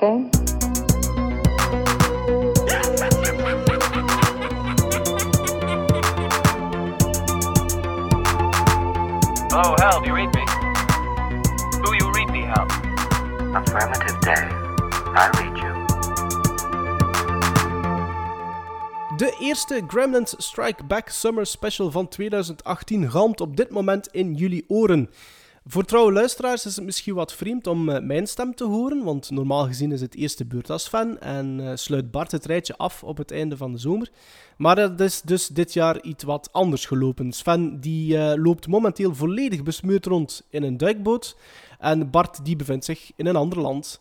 that a game? Hello, Hal, do you read me? Do you read me, Hal? Affirmative day. I read you. De eerste Gremlins Strike Back Summer Special van 2018 galmt op dit moment in jullie oren. Voor trouwe luisteraars is het misschien wat vreemd om eh, mijn stem te horen, want normaal gezien is het eerste beurt als fan en eh, sluit Bart het rijtje af op het einde van de zomer. Maar het is dus dit jaar iets wat anders gelopen. Sven die eh, loopt momenteel volledig besmeurd rond in een duikboot en Bart die bevindt zich in een ander land.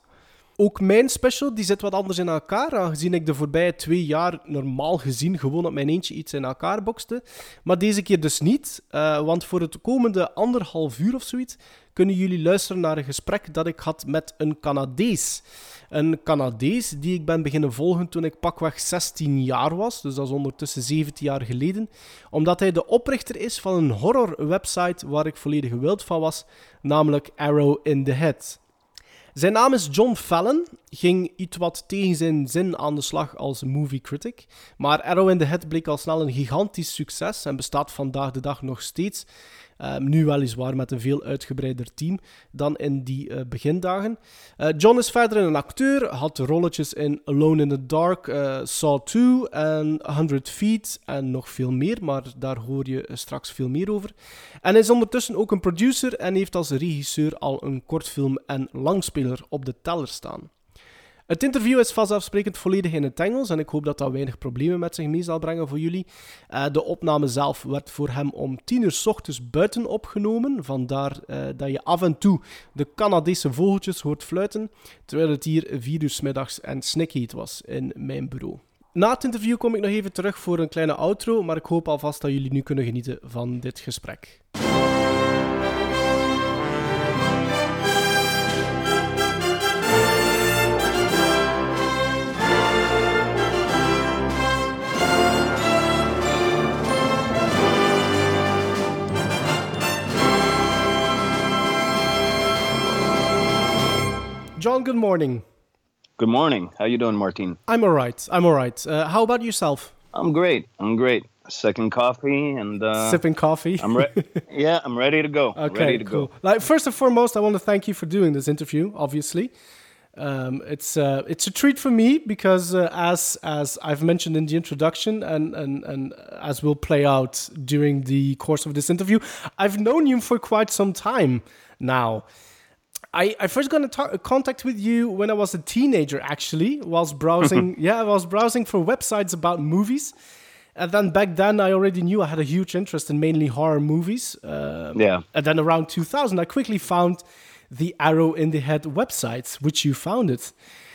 Ook mijn special die zit wat anders in elkaar, aangezien ik de voorbije twee jaar normaal gezien gewoon op mijn eentje iets in elkaar bokste. Maar deze keer dus niet, eh, want voor het komende anderhalf uur of zoiets kunnen jullie luisteren naar een gesprek dat ik had met een Canadees. Een Canadees die ik ben beginnen volgen toen ik pakweg 16 jaar was, dus dat is ondertussen 17 jaar geleden, omdat hij de oprichter is van een horror-website waar ik volledig wild van was, namelijk Arrow in the Head. Zijn naam is John Fallon, ging iets wat tegen zijn zin aan de slag als movie critic, maar Arrow in the Head bleek al snel een gigantisch succes en bestaat vandaag de dag nog steeds. Um, nu weliswaar met een veel uitgebreider team dan in die uh, begindagen. Uh, John is verder een acteur, had rolletjes in Alone in the Dark, uh, Saw 2 en 100 Feet en nog veel meer, maar daar hoor je straks veel meer over. En is ondertussen ook een producer en heeft als regisseur al een kortfilm en langspeler op de teller staan. Het interview is vanzelfsprekend volledig in het Engels en ik hoop dat dat weinig problemen met zich mee zal brengen voor jullie. Uh, de opname zelf werd voor hem om 10 uur s ochtends buiten opgenomen, vandaar uh, dat je af en toe de Canadese vogeltjes hoort fluiten, terwijl het hier 4 uur s middags en snikheet was in mijn bureau. Na het interview kom ik nog even terug voor een kleine outro, maar ik hoop alvast dat jullie nu kunnen genieten van dit gesprek. John, good morning. Good morning. How you doing, Martin? I'm all right. I'm all right. Uh, how about yourself? I'm great. I'm great. Second coffee and uh, sipping coffee. I'm ready. yeah, I'm ready to go. Okay, ready to cool. go. Like first and foremost, I want to thank you for doing this interview. Obviously, um, it's uh, it's a treat for me because uh, as as I've mentioned in the introduction and, and and as will play out during the course of this interview, I've known you for quite some time now. I, I first got in contact with you when I was a teenager, actually, whilst browsing. yeah, I was browsing for websites about movies. And then back then, I already knew I had a huge interest in mainly horror movies. Um, yeah. And then around 2000, I quickly found the Arrow in the Head website, which you founded.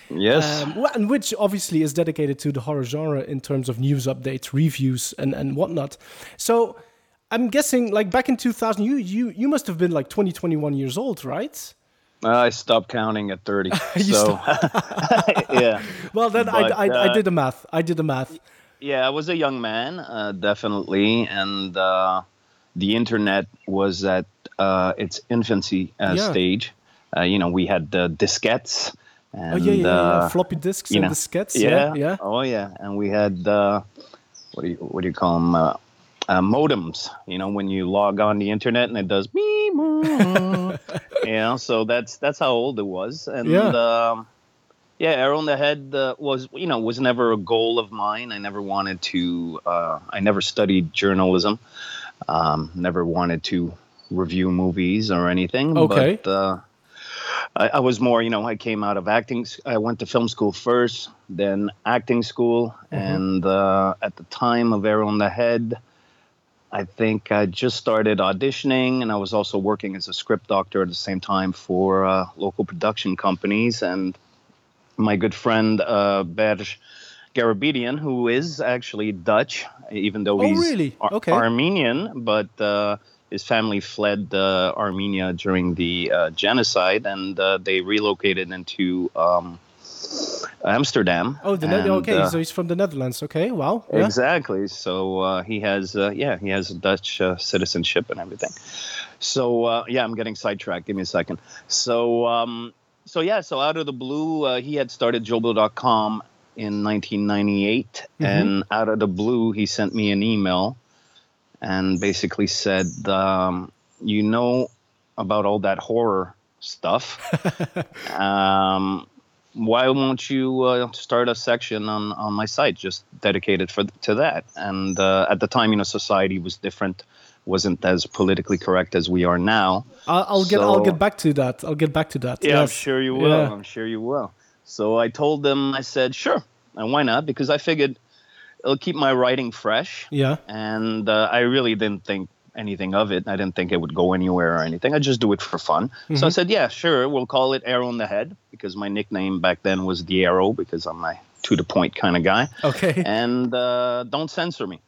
Yes. Um, and which obviously is dedicated to the horror genre in terms of news updates, reviews, and, and whatnot. So I'm guessing, like back in 2000, you, you, you must have been like 20, 21 years old, right? I stopped counting at 30. so, yeah. Well, then but, I, I, uh, I, did the math. I did the math. Yeah, I was a young man, uh, definitely. And uh, the internet was at uh, its infancy uh, yeah. stage. Uh, you know, we had the diskettes. And, oh, yeah, yeah, yeah. floppy disks and know, diskettes. Yeah, yeah, Oh, yeah. And we had, what, do you, what do you call them? Uh, modems. You know, when you log on the internet and it does me, you know. So that's that's how old it was, and yeah, um, yeah. Arrow in the Head uh, was you know was never a goal of mine. I never wanted to. Uh, I never studied journalism. Um, never wanted to review movies or anything. Okay. But, uh, I, I, was more, you know, I came out of acting. I went to film school first, then acting school, mm-hmm. and uh, at the time of Arrow in the Head, I think I just started auditioning, and I was also working as a script doctor at the same time for uh, local production companies. And my good friend uh, Berge Garabedian, who is actually Dutch, even though oh, he's really? Ar- okay. Armenian, but uh, his family fled uh, Armenia during the uh, genocide, and uh, they relocated into. Um, Amsterdam. Oh, the and, okay. Uh, so he's from the Netherlands. Okay, wow. Yeah. Exactly. So uh, he has, uh, yeah, he has Dutch uh, citizenship and everything. So uh, yeah, I'm getting sidetracked. Give me a second. So um, so yeah, so out of the blue, uh, he had started JoBlo.com in 1998, and out of the blue, he sent me an email and basically said, um, "You know about all that horror stuff. um, why won't you uh, start a section on, on my site just dedicated for to that?" And uh, at the time, you know, society was different, wasn't as politically correct as we are now. I'll, I'll get I'll get back to that. I'll get back to that. Yeah, I'm sure you will. Yeah. I'm sure you will. So I told them, I said, sure, and why not? Because I figured it'll keep my writing fresh, Yeah. and uh, I really didn't think anything of it. I didn't think it would go anywhere or anything. I just do it for fun. So I said, yeah, sure, we'll call it Arrow in the Head because my nickname back then was the Arrow because I'm a to the point kind of guy, Okay. and uh, don't censor me.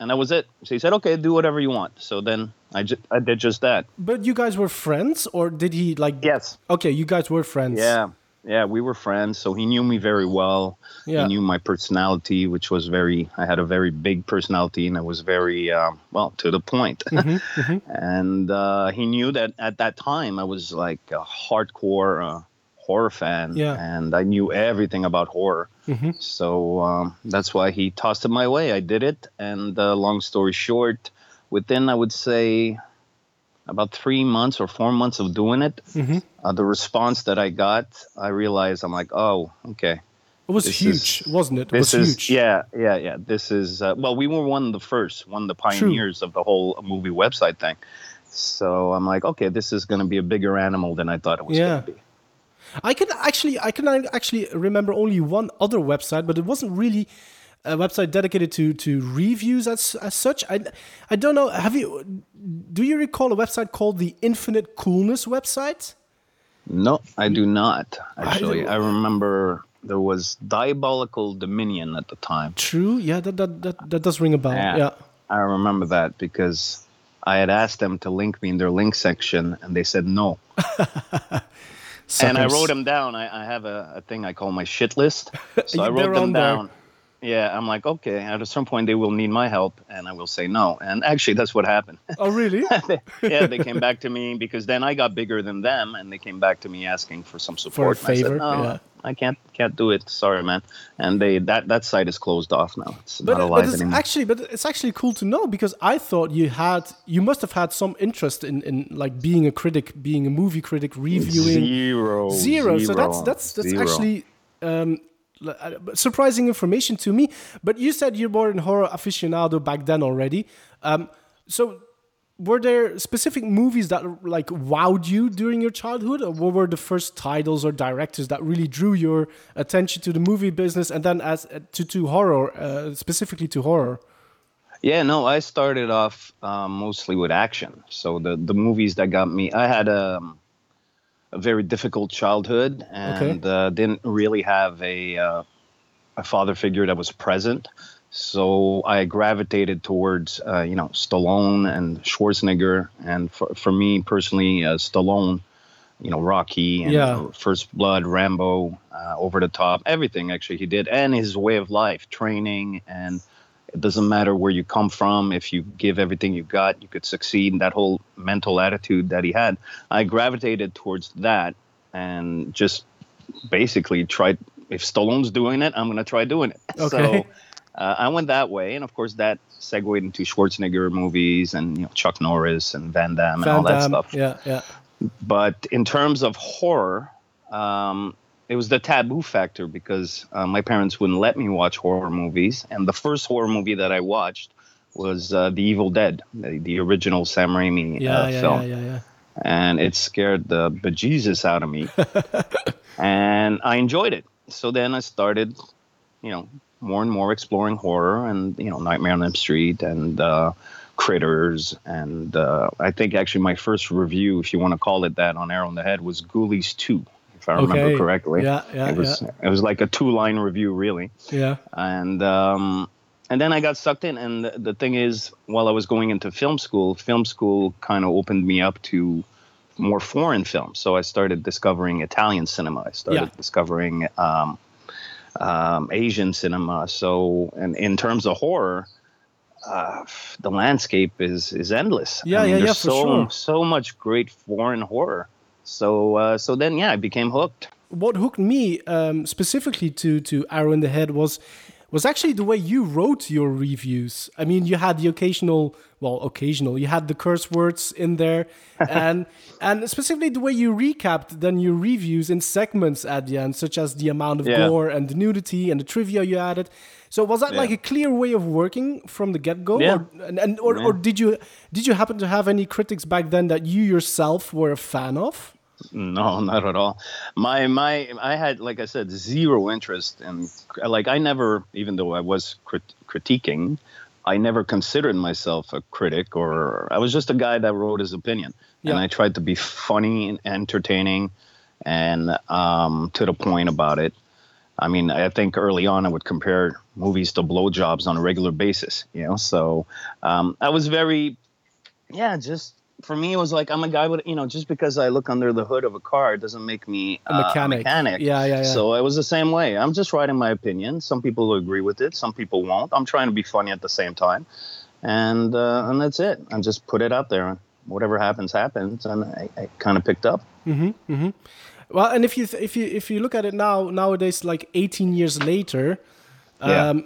And that was it. So he said, okay, do whatever you want. So then I, ju- I did just that. But you guys were friends, or did he like? Yes. Okay, you guys were friends. Yeah, yeah, we were friends, so he knew me very well. Yeah. He knew my personality, which was very. I had a very big personality, and I was very um, well to the point. and uh, he knew that at that time I was like a hardcore uh, horror fan, Yeah. and I knew everything about horror. So um, that's why he tossed it my way. I did it, and uh, long story short, within I would say about three months or four months of doing it, uh, the response that I got, I realized I'm like, oh, okay. It was This huge, is- wasn't it? It This was is huge. yeah, yeah, yeah. This is uh, well, we were one of the first, one of the pioneers of the whole movie website thing. So I'm like, okay, this is going to be a bigger animal than I thought it was Yeah. going to be. I can actually, I can actually remember only one other website, but it wasn't really a website dedicated to to reviews as as such. I I don't know. Have you? Do you recall a website called the Infinite Coolness website? No, I do not. Actually, don't- I, remember there was Diabolical Dominion at the time. True. Yeah, that that that, that does ring a bell. Yeah. Yeah. I remember that because I had asked them to link me in their link section, and they said no. And I wrote them down. I, I have a, a thing I call my shit list. So I wrote them down. there. Yeah, I'm like, okay, at some point they will need my help, and I will say no. And actually, that's what happened. Oh, really? yeah, they came back to me because then I got bigger than them, and they came back to me asking for some support. And I said, favor, no, yeah. I can't can't do it. Sorry, man. And they that that site is closed off now. It's But, not but it's anymore. actually, but it's actually cool to know because I thought you had, you must have had some interest in, in like being a critic, being a movie critic, reviewing zero, zero. So that's that's that's zero. actually um, uh, surprising information to me. But you said you were born a horror aficionado back then already. Um, so were there specific movies that like wowed you during your childhood, or what were the first titles or directors that really drew your attention to the movie business, and then as uh, to to horror, uh, specifically to horror? Yeah, no, I started off um, mostly with action. So the the movies that got me, I had um, a very difficult childhood and uh, didn't really have a uh, a father figure that was present. So I gravitated towards uh, you know Stallone and Schwarzenegger, and for for me personally, uh, Stallone. You know, Rocky and Yeah. First Blood, Rambo, uh, Over the Top, everything actually he did, and his way of life, training, and it doesn't matter where you come from. If you give everything you got, you could succeed. That whole mental attitude that he had, I gravitated towards that and just basically tried. If Stallone's doing it, I'm going to try doing it. Okay. So uh, I went that way, and of course that segued into Schwarzenegger movies and you know Chuck Norris and Van Damme and all Van that stuff. Yeah, yeah. But in terms of horror, um, it was the taboo factor because uh, my parents wouldn't let me watch horror movies. And the first horror movie that I watched was uh, The Evil Dead, the, the original Sam Raimi Yeah, uh, yeah, film. yeah, yeah, yeah. And it scared the bejesus out of me. and I enjoyed it. So then I started, you know, more and more exploring horror and, you know, Nightmare on Elm Street and uh, Critters. And uh, I think actually my first review, if you want to call it that, on Arrow in the Head was Ghoulies 2, if I remember Okay. correctly. Yeah, yeah, it was, It was like a two line review, really Yeah. and um, and then I got sucked in. And the, the thing is, while I was going into film school, film school kind of opened me up to more foreign films. So I started discovering Italian cinema. I started Yeah. discovering um, um, Asian cinema. So, and in terms of horror. Uh, the landscape is is endless. Yeah, I mean, yeah, yeah, for so sure. so much great foreign horror So uh, so then yeah, I became hooked. What hooked me um, specifically to to Arrow in the Head was was actually the way you wrote your reviews. I mean, you had the occasional, well, occasional, you had the curse words in there, and and specifically the way you recapped then your reviews in segments at the end, such as the amount of Yeah. gore and the nudity and the trivia you added. So was that Yeah. like a clear way of working from the get go, Yeah. or, and, and or, or did you did you happen to have any critics back then that you yourself were a fan of? No, not at all. My my I had like I said zero interest in like I never even though I was crit- critiquing, I never considered myself a critic or I was just a guy that wrote his opinion. Yeah. And I tried to be funny and entertaining and um, to the point about it. I mean, I think early on I would compare movies to blowjobs on a regular basis, you know. So um, I was very, yeah, just for me it was like I'm a guy with, you know, just because I look under the hood of a car doesn't make me A uh, mechanic. mechanic. Yeah, yeah, yeah. So it was the same way. I'm just writing my opinion. Some people will agree with it, some people won't. I'm trying to be funny at the same time, and uh, and that's it. I just put it out there, whatever happens, happens. And I, I kind of picked up. Mm-hmm, mm-hmm. Well, and if you th- if you if you look at it now nowadays, like 18 years later, Yeah. um,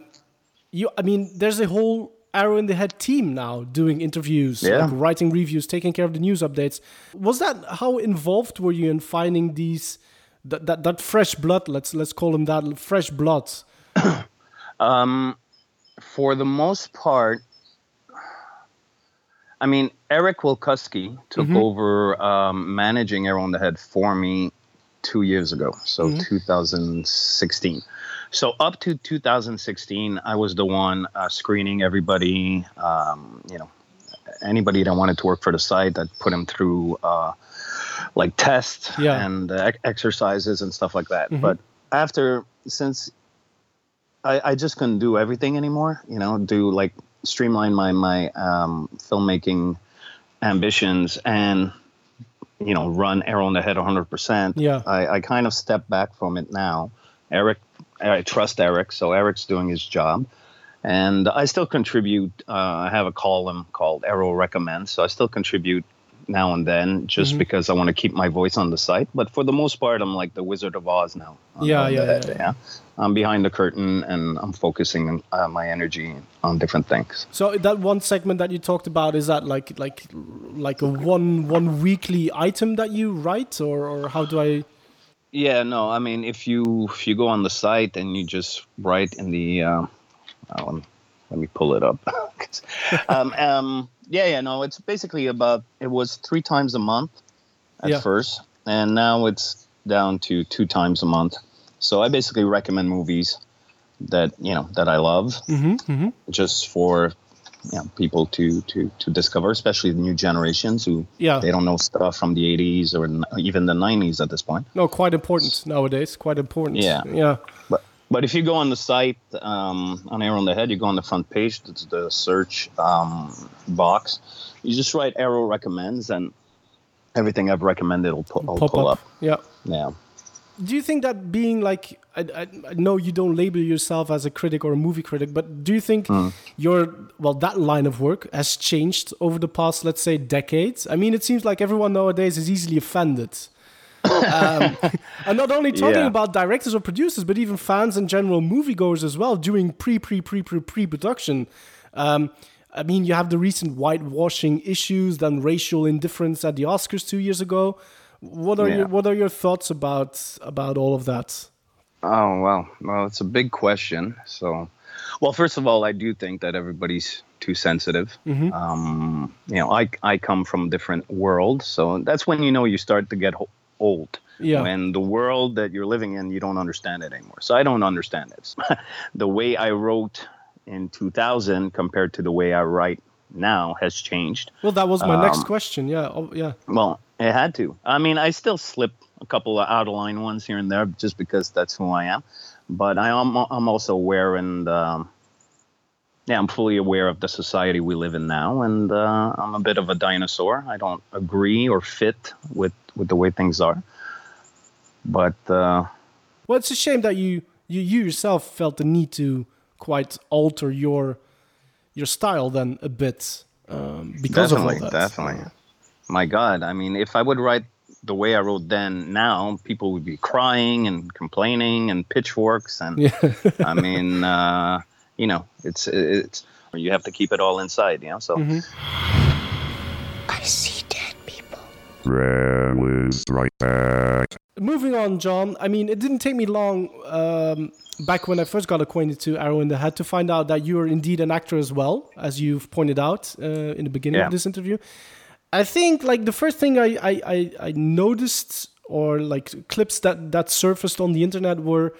you I mean, there's a whole Arrow in the Head team now doing interviews, Yeah. like writing reviews, taking care of the news updates. Was that how involved were you in finding these that that, that fresh blood? Let's let's call them that fresh blood. um, for the most part, I mean, Eric Walkuski took over um, managing Arrow on the Head for me two years ago, so 2016. So up to 2016, I was the one uh, screening everybody. Um, you know, anybody that wanted to work for the site, that put them through uh, like tests Yeah. and uh, exercises and stuff like that. But after, since I, I just couldn't do everything anymore. You know, do like streamline my my um, filmmaking ambitions and you know run Arrow on the Head 100. percent Yeah. I, I kind of step back from it now. Eric, I trust Eric, so Eric's doing his job, and I still contribute. Uh, I have a column called Arrow Recommends, so I still contribute now and then just Mm-hmm. because I want to keep my voice on the site. But for the most part, I'm like the Wizard of Oz now. Yeah, Arrow on the yeah, Head, yeah. yeah. I'm behind the curtain and I'm focusing uh, my energy on different things. So that one segment that you talked about is that like like like a one one weekly item that you write, or or how do I? Yeah, no, I mean, if you if you go on the site and you just write in the, uh, um, let me pull it up. um, um, yeah, yeah, no, it's basically about. It was three times a month at Yeah. first, and now it's down to two times a month. So I basically recommend movies that you know that I love, Mm-hmm, just for you know people to to to discover, especially the new generations who Yeah. they don't know stuff from the 80s or even the 90s at this point. No, quite important nowadays. Quite important. Yeah. Yeah. But but if you go on the site um, on Arrow on the Head, you go on the front page. It's the search um, box. You just write Arrow recommends, and everything I've recommended will, pu- will Pop pull up. up. Yeah. Yeah. Do you think that being like, I, I, I know you don't label yourself as a critic or a movie critic, but do you think Hmm. your, well, that line of work has changed over the past, let's say, decades? I mean, it seems like everyone nowadays is easily offended. um, and not only talking Yeah. about directors or producers, but even fans and general moviegoers as well, doing pre, pre, pre, pre, pre production. Um, I mean, you have the recent whitewashing issues, then racial indifference at the Oscars two years ago. What are Yeah. your What are your thoughts about about all of that? Oh well, well, it's a big question. So, well, first of all, I do think that everybody's too sensitive. Um, you know, I I come from a different world, so that's when you know you start to get old. Yeah. When the world that you're living in, you don't understand it anymore. So I don't understand it. the way I wrote in 2000 compared to the way I write now has changed. Well, that was my next Um, question. Yeah, oh, yeah, Well, it had to. I mean, I still slip a couple of out of line ones here and there just because that's who I am. But I am I'm also aware and um, yeah, I'm fully aware of the society we live in now, and uh, I'm a bit of a dinosaur. I don't agree or fit with with the way things are. But uh, Well, it's a shame that you you, you yourself felt the need to quite alter your your style then a bit um, because definitely, of all that. definitely. My God, I mean, if I would write the way I wrote then, now people would be crying and complaining and pitchforks and Yeah. I mean, uh, you know, it's it's you have to keep it all inside, you know. So I see dead people. Ram is right back. Moving on, John. I mean, it didn't take me long um, back when I first got acquainted to Arrow in the Head to find out that you are indeed an actor as well, as you've pointed out uh, in the beginning Yeah. of this interview. I think like the first thing I, I, I, I noticed or like clips that, that surfaced on the internet were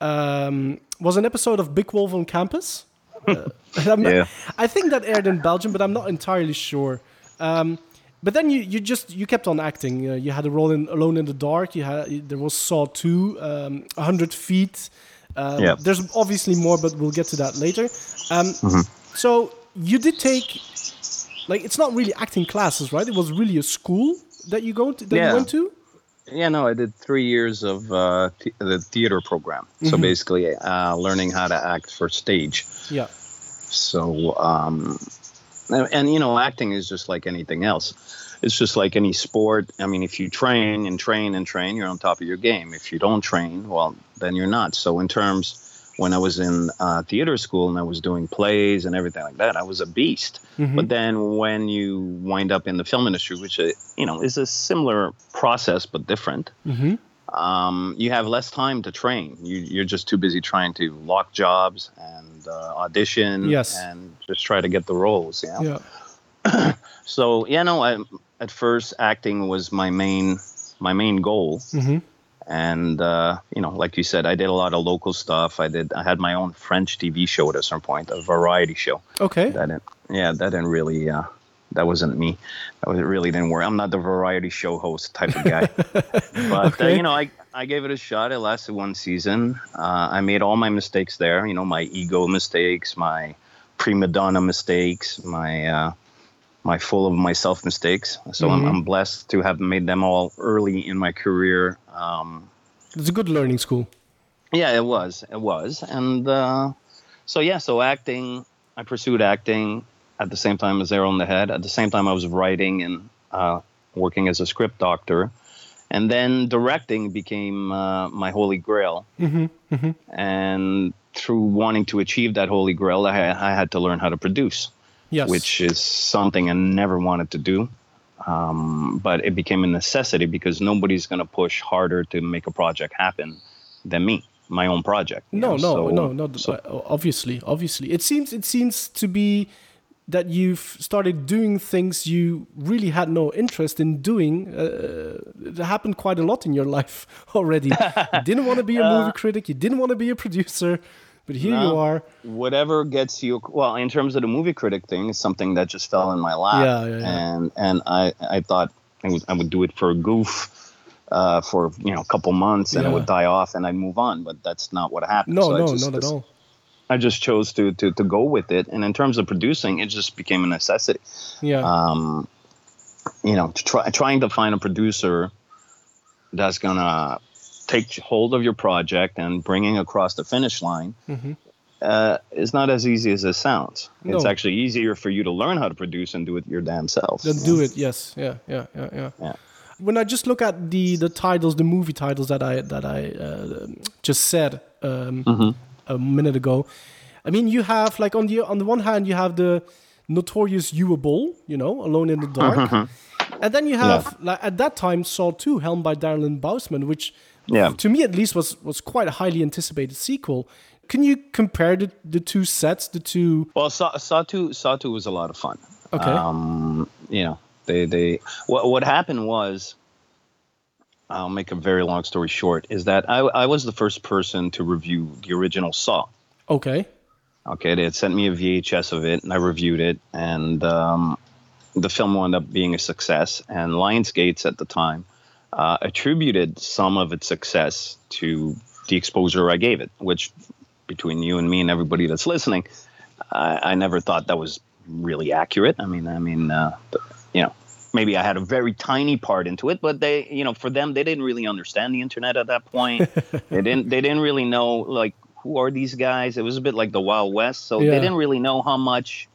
um, was an episode of Big Wolf on Campus. Uh, not- Yeah. I think that aired in Belgium, but I'm not entirely sure. Um, but then you, you just you kept on acting. Uh, you had a role in Alone in the Dark. You had there was Saw two, um, hundred feet. Um, Yeah. There's obviously more, but we'll get to that later. Um, So you did take like it's not really acting classes, right? It was really a school that you go to, that you went to. yeah, no, I did three years of uh, th- the theater program. So basically, uh, learning how to act for stage. Yeah. So, um, and, and you know, acting is just like anything else. It's just like any sport. I mean, if you train and train and train, you're on top of your game. If you don't train, well, then you're not. So, in terms, when I was in uh, theater school and I was doing plays and everything like that, I was a beast. But then when you wind up in the film industry, which uh, you know is a similar process but different, um, you have less time to train. You, you're just too busy trying to lock jobs and uh, audition Yes. and just try to get the roles. You know? Yeah. So yeah, no. I, at first, acting was my main my main goal, Mhm. And uh, you know, like you said, I did a lot of local stuff. I did. I had my own French TV show at a certain point, a variety show. Okay. That didn't, yeah, that didn't really. Uh, that wasn't me. That was, it really didn't work. I'm not the variety show host type of guy. but uh, you know, I I gave it a shot. It lasted one season. Uh, I made all my mistakes there. You know, my ego mistakes, my prima donna mistakes, my uh, my full of myself mistakes. So I'm, I'm blessed to have made them all early in my career. Um, It's a good learning school. yeah, it was. It was. And uh, so, yeah, so acting, I pursued acting at the same time as Arrow in the Head. At the same time, I was writing and uh, working as a script doctor. And then directing became uh, my holy grail. And through wanting to achieve that holy grail, I, I had to learn how to produce, Yes. which is something I never wanted to do. Um, but it became a necessity because nobody's going to push harder to make a project happen than me, my own project. No, know, no, so- no, no. so- uh, obviously, obviously, it seems it seems to be that you've started doing things you really had no interest in doing. Uh, it happened quite a lot in your life already. you didn't want to be a movie critic. You didn't want to be a producer, but here you Uh, are. whatever gets you well in terms of the movie critic thing is something that just fell in my lap. Yeah, yeah, yeah. and and i i thought I would, I would do it for a goof uh, for you know a couple months and it would die off and i'd move on. But that's not what happened. No, So I no, just- not at all. i just chose to, to to go with it. And in terms of producing it just became a necessity. Yeah, um, you know, to try, trying to find a producer that's gonna take hold of your project and bringing across the finish line uh, is not as easy as it sounds. It's actually easier for you to learn how to produce and do it your damn self. then do it. Yes, yeah, yeah, yeah, yeah. Yeah. When I just look at the the titles, the movie titles that I that I uh, just said um, Mm-hmm. a minute ago, I mean, you have like on the on the one hand, you have the notorious Uwe Boll, you know, Alone in the Dark, and then you have like at that time Saw Two, helmed by Darren Bousman, which Yeah. to me at least was was quite a highly anticipated sequel. Can you compare the, the two sets, the two? Well, Saw, Saw two Saw two was a lot of fun. Okay. Um, you know, they they what what happened was. I'll make a very long story short. Is that I, I was the first person to review the original Saw. Okay, Okay, they had sent me a VHS of it, and I reviewed it, and um, the film wound up being a success. And Lionsgates at the time uh, attributed some of its success to the exposure I gave it, which, between you and me and everybody that's listening, I, I never thought that was really accurate. I mean, I mean, uh, you know, maybe I had a very tiny part into it, but they, you know, for them, they didn't really understand the internet at that point. they didn't, they didn't really know like who are these guys. It was a bit like the Wild West, so Yeah. they didn't really know how much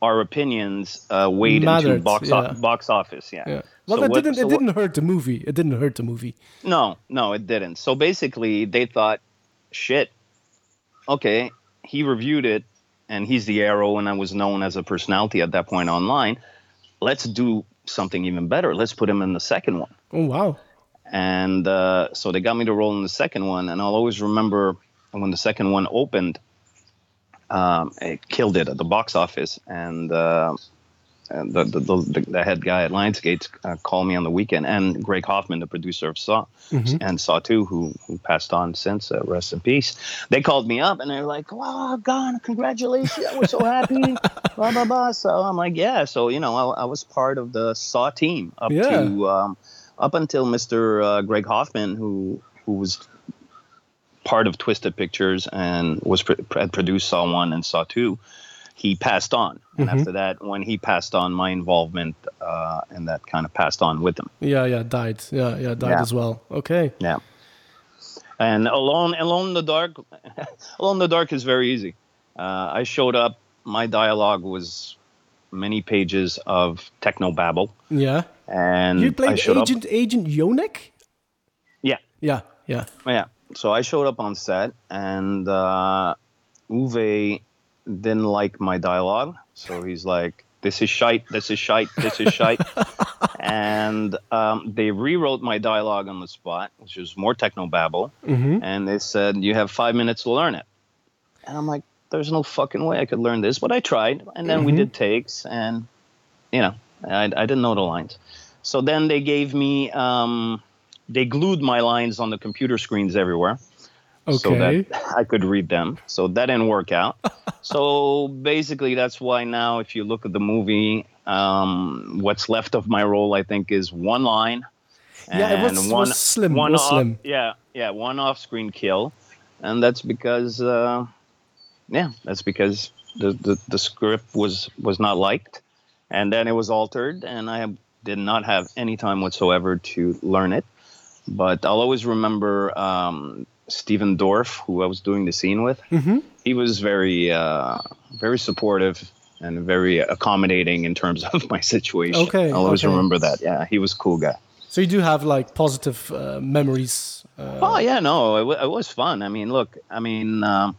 our opinions uh, weighed into Mattered, box yeah. o- box office. Yeah. Yeah. Well, So it what- didn't. so it didn't hurt the movie. It didn't hurt the movie. No, no, it didn't. So basically, they thought, shit, okay, he reviewed it, and he's the arrow, and I was known as a personality at that point online. Let's do something even better. Let's put him in the second one. Oh wow. And uh, so they got me to roll in the second one, and I'll always remember when the second one opened, um, it killed it at the box office, and. Uh, and the, the, the, the head guy at Lionsgate uh, called me on the weekend, and Greg Hoffman, the producer of Saw, and Saw 2, who, who passed on since, uh, rest in peace. They called me up and they're like, wow, God, congratulations. We're so happy. blah, blah, blah. So I'm like, yeah. So, you know, I, I was part of the Saw team up Yeah. to, um, up until Mr. Uh, Greg Hoffman, who, who was part of Twisted Pictures and was pr- had produced Saw 1 and Saw 2 he passed on. And after that, when he passed on, my involvement uh, in that kind of passed on with him. Yeah, yeah, died. Yeah, yeah, died Yeah. as well. Okay. Yeah. And alone, alone in the dark, alone in the dark is very easy. Uh, I showed up. My dialogue was many pages of techno babble, Yeah. and You played Agent Agent Yonek. Yeah, Yeah, yeah. yeah. So I showed up on set, and uh, Uwe didn't like my dialogue. So he's like, "This is shite. This is shite. This is shite." and um, they rewrote my dialogue on the spot, which was more techno babble. And they said, "You have five minutes to learn it." And I'm like, "There's no fucking way I could learn this," but I tried. And then we did takes, and you know, I, I didn't know the lines. So then they gave me, um, they glued my lines on the computer screens everywhere so that I could read them. So that didn't work out. so basically, that's why now, if you look at the movie, um, what's left of my role, I think, is one line. Yeah, it was- and was slim, One was off, slim. Yeah, yeah, one off-screen kill, and that's because, uh, yeah, that's because the, the the script was was not liked, and then it was altered, and I did not have any time whatsoever to learn it. But I'll always remember um, Stephen Dorff, who I was doing the scene with. Mm-hmm. He was very, uh, very supportive and very accommodating in terms of my situation. Okay, I'll always okay. remember that. Yeah, he was a cool guy. So you do have like positive uh, memories. Uh, Oh yeah, no, it, w- it was fun. I mean, look, I mean, um,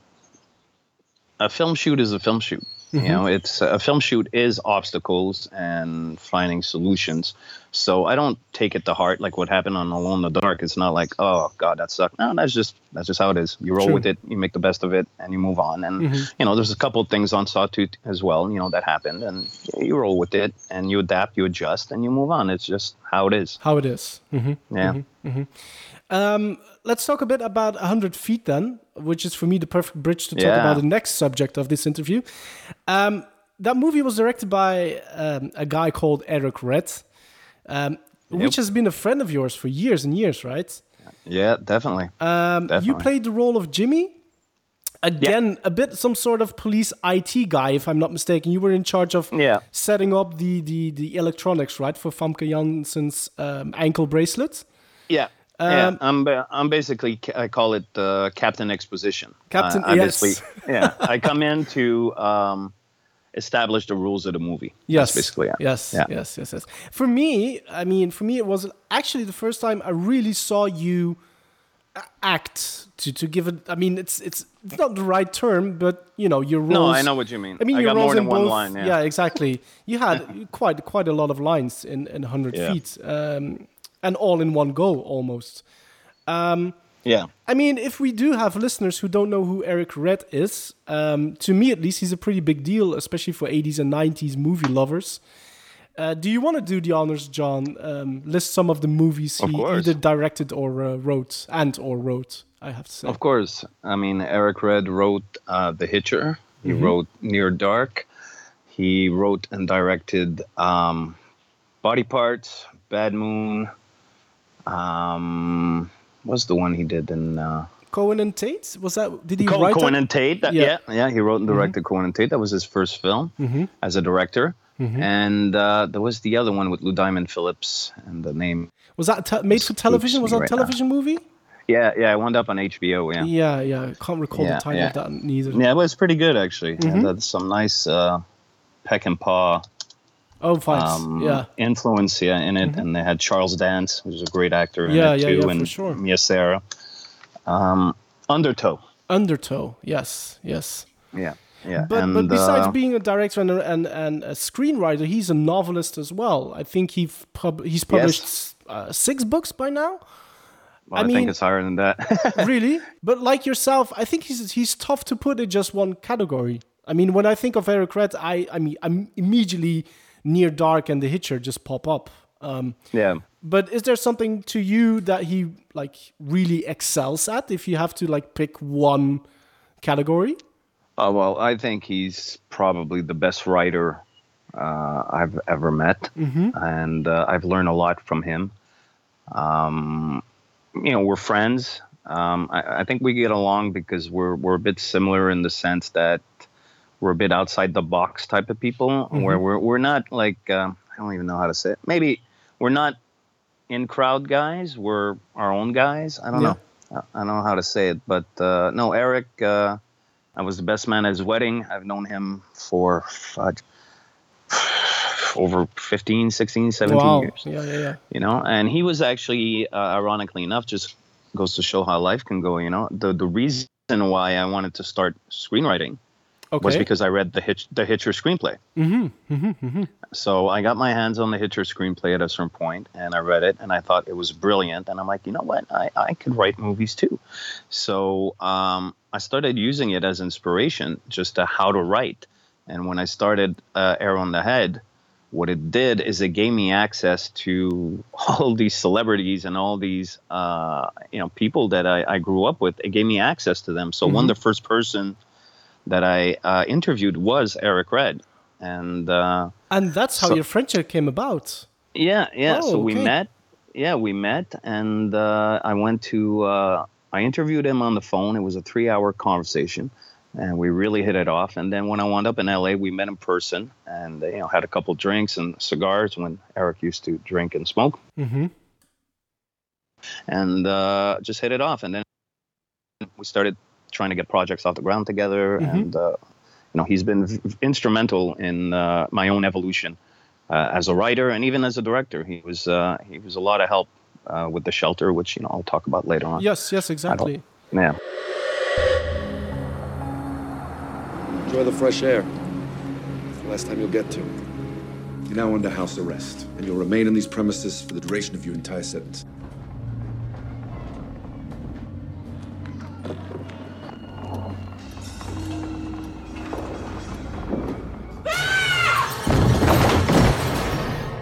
a film shoot is a film shoot. You know, it's a film shoot is obstacles and finding solutions. So I don't take it to heart like what happened on Alone in the Dark. It's not like, oh God, that sucked. No, that's just that's just how it is. You roll True. with it, you make the best of it, and you move on. And you know, there's a couple of things on Saw two as well. You know, that happened, and you roll with it, and you adapt, you adjust, and you move on. It's just how it is. how it is. hmm Yeah. Um, let's talk a bit about 100 Feet then, which is for me the perfect bridge to talk Yeah. about the next subject of this interview. Um, that movie was directed by um, a guy called Eric Red, um, which has been a friend of yours for years and years, right? Yeah, definitely. Um, you played the role of Jimmy. Again, a bit some sort of police IT guy, if I'm not mistaken. You were in charge of Yeah. setting up the, the, the electronics, right, for Famke Janssen's um, ankle bracelet. Yeah. Yeah, Um, I'm ba- I'm basically I call it uh, Captain Exposition. Captain- I yes. yeah, I come in to um, establish the rules of the movie. Yes, That's basically it. yes, Yeah. yes, yes, yes. For me, I mean, for me, it was actually the first time I really saw you act. To, to give it, I mean, it's it's it's not the right term, but you know, your roles. No, I know what you mean. I mean, I your got roles more than in one both- line. Yeah. exactly. You had quite quite a lot of lines in in hundred Yeah. feet, um, and all in one go almost. yeah. I mean, if we do have listeners who don't know who Eric Red is, um, to me at least, he's a pretty big deal, especially for 80s and 90s movie lovers. Uh, do you want to do the honors, John? Um, list some of the movies Of he course. either directed or uh, wrote, and or wrote. I have to say. Of course. I mean, Eric Red wrote uh, The Hitcher. He Mm-hmm. wrote Near Dark. He wrote and directed um, Body Parts, Bad Moon. Um, what's the one he did in? Uh, Cohen and Tate was that? Did he Co- write Cohen that? and Tate. That, Yeah. Mm-hmm. yeah. yeah, He wrote and directed Cohen and Tate. That was his first film as a director. Mm-hmm. And uh, there was the other one with Lou Diamond Phillips, and the name. Was that te- made for television? Was that a right now. television movie? Yeah, yeah. I wound up on HBO. Yeah, Yeah, yeah. I can't recall Yeah, the title yeah. of that neither. yeah. It was pretty good actually. Mm-hmm. And that's some nice uh, Peckinpah Oh, fights. um, yeah. influence yeah, in it. And they had Charles Dance, who's a great actor in Yeah, it yeah, too, yeah, for and sure. Mia Sara. Um, Undertow. Undertow. Yes, yes. Yeah, yeah. But and, but besides uh, being a director and a, and, and a screenwriter, he's a novelist as well. I think he pub- he's published uh, six books by now. well, I I, mean- think it's higher than that. really? But like yourself, I think he's he's tough to put in just one category. I mean, when I think of Eric Red, I I mean, I'm immediately Near Dark and The Hitcher just pop up. Um, yeah. but is there something to you that he like really excels at? If you have to like pick one category, Oh well, I think he's probably the best writer uh, I've ever met, and uh, I've learned a lot from him. Um, you know, we're friends. Um, I, I think we get along because we're we're a bit similar in the sense that we're a bit outside the box type of people, where we're we're not like um I don't even know how to say it. Maybe we're not in crowd guys. We're our own guys. I don't Yeah. know. I I don't know how to say it, but uh, no, Eric. Uh, I was the best man at his wedding. I've known him for fudge, over 15, 16, 17 wow, years. yeah, yeah, yeah. You know, and he was actually, uh, ironically enough, just goes to show how life can go. You know, the the reason why I wanted to start screenwriting Okay. was because I read the Hitch, the Hitcher screenplay. Mm-hmm, So I got my hands on the Hitcher screenplay at a certain point, and I read it, and I thought it was brilliant. And I'm like, you know what, I, I could write movies too. So um, I started using it as inspiration, just to how to write. And when I started uh, Arrow on the Head, what it did is it gave me access to all these celebrities and all these uh, you know people that I, I grew up with. It gave me access to them. So one, the first person that I uh, interviewed was Eric Red, and uh, and that's how So- your friendship came about. yeah, yeah. Oh, so we okay. met. Yeah, we met, and uh, I went to. Uh, I interviewed him on the phone. It was a three-hour conversation, and we really hit it off. And then when I wound up in LA, we met in person, and you know had a couple drinks and cigars when Eric used to drink and smoke, Mm-hmm. and uh, just hit it off. And then we started trying to get projects off the ground together, Mhm. and uh, you know he's been v- instrumental in uh, my own evolution uh, as a writer and even as a director. He was uh, he was a lot of help uh, with the shelter, which you know I'll talk about later on. Yes, yes, exactly. Yeah. Enjoy the fresh air. It's the last time you'll get to. You're now under house arrest, and you'll remain in these premises for the duration of your entire sentence.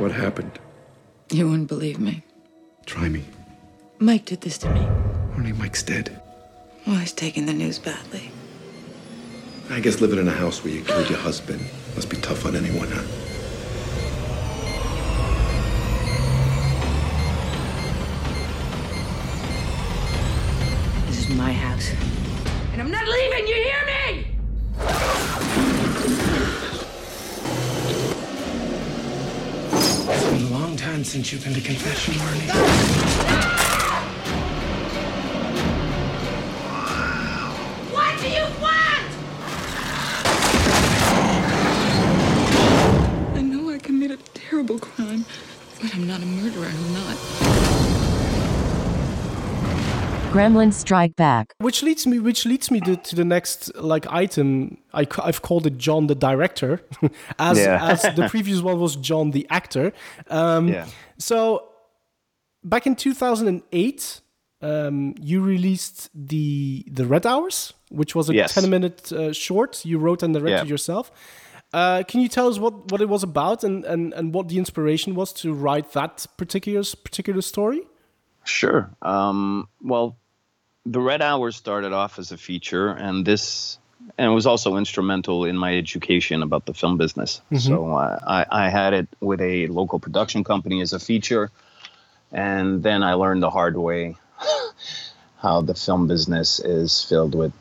What happened? You wouldn't believe me. Try me. Mike did this to me. Only Mike's dead. Well, he's taking the news badly. I guess living in a house where you killed your husband must be tough on anyone, huh? This is my house. And I'm not leaving, you hear me? It's been a long time since you've been to confession, Marnie. What do you want? I know I committed a terrible crime, but I'm not a murderer. I'm not. Gremlins Strike Back. Which leads me, which leads me to, to the next like item. I, I've called it John the director, as Yeah. as the previous one was John the actor. Um, Yeah. So back in 2008, um, you released the the Red Hours, which was a Yes. 10 minute uh, short you wrote and directed Yeah. yourself. Uh, can you tell us what, what it was about and, and, and what the inspiration was to write that particular particular story? Sure. Um, well, the Red Hours started off as a feature, and this and it was also instrumental in my education about the film business. So uh, I, I had it with a local production company as a feature, and then I learned the hard way how the film business is filled with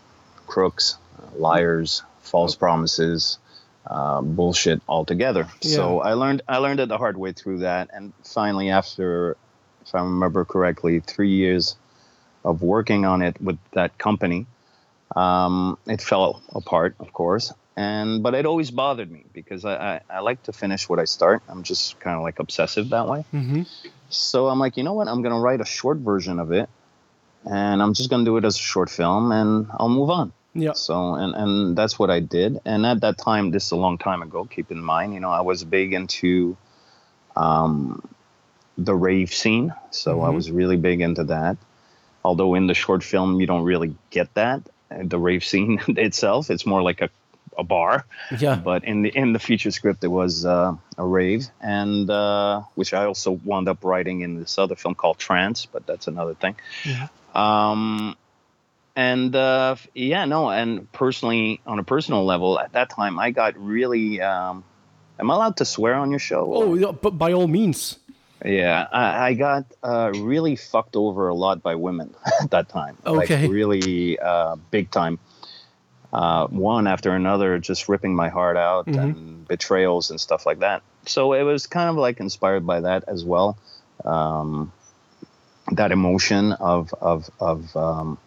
crooks, liars, false promises, uh, bullshit altogether. So I learned I learned it the hard way through that, and finally, after, if I remember correctly, three years of working on it with that company, um, it fell apart, of course. and but it always bothered me because I, I, I like to finish what I start. I'm just kind of like obsessive that way. Mm-hmm. So I'm like, you know what? I'm gonna write a short version of it, and I'm just gonna do it as a short film, and I'll move on. Yeah. So and and that's what I did. And at that time, this is a long time ago. Keep in mind, you know, I was big into um, the rave scene, so I Mhm. was really big into that. Although in the short film, you don't really get that uh, the rave scene itself. It's more like a a bar. Yeah. But in the in the feature script, it was uh, a rave, and uh, which I also wound up writing in this other film called Trance, but that's another thing. Yeah. Um, and uh, yeah, no, and personally, on a personal level, at that time, I got really. Um, am I allowed to swear on your show? Oh, yeah, but by all means. Yeah, I, I got uh, really fucked over a lot by women at that time. Okay. Like really uh, big time. Uh, one after another, just ripping my heart out Mhm. and betrayals and stuff like that. So it was kind of like inspired by that as well. Um, that emotion of of of um,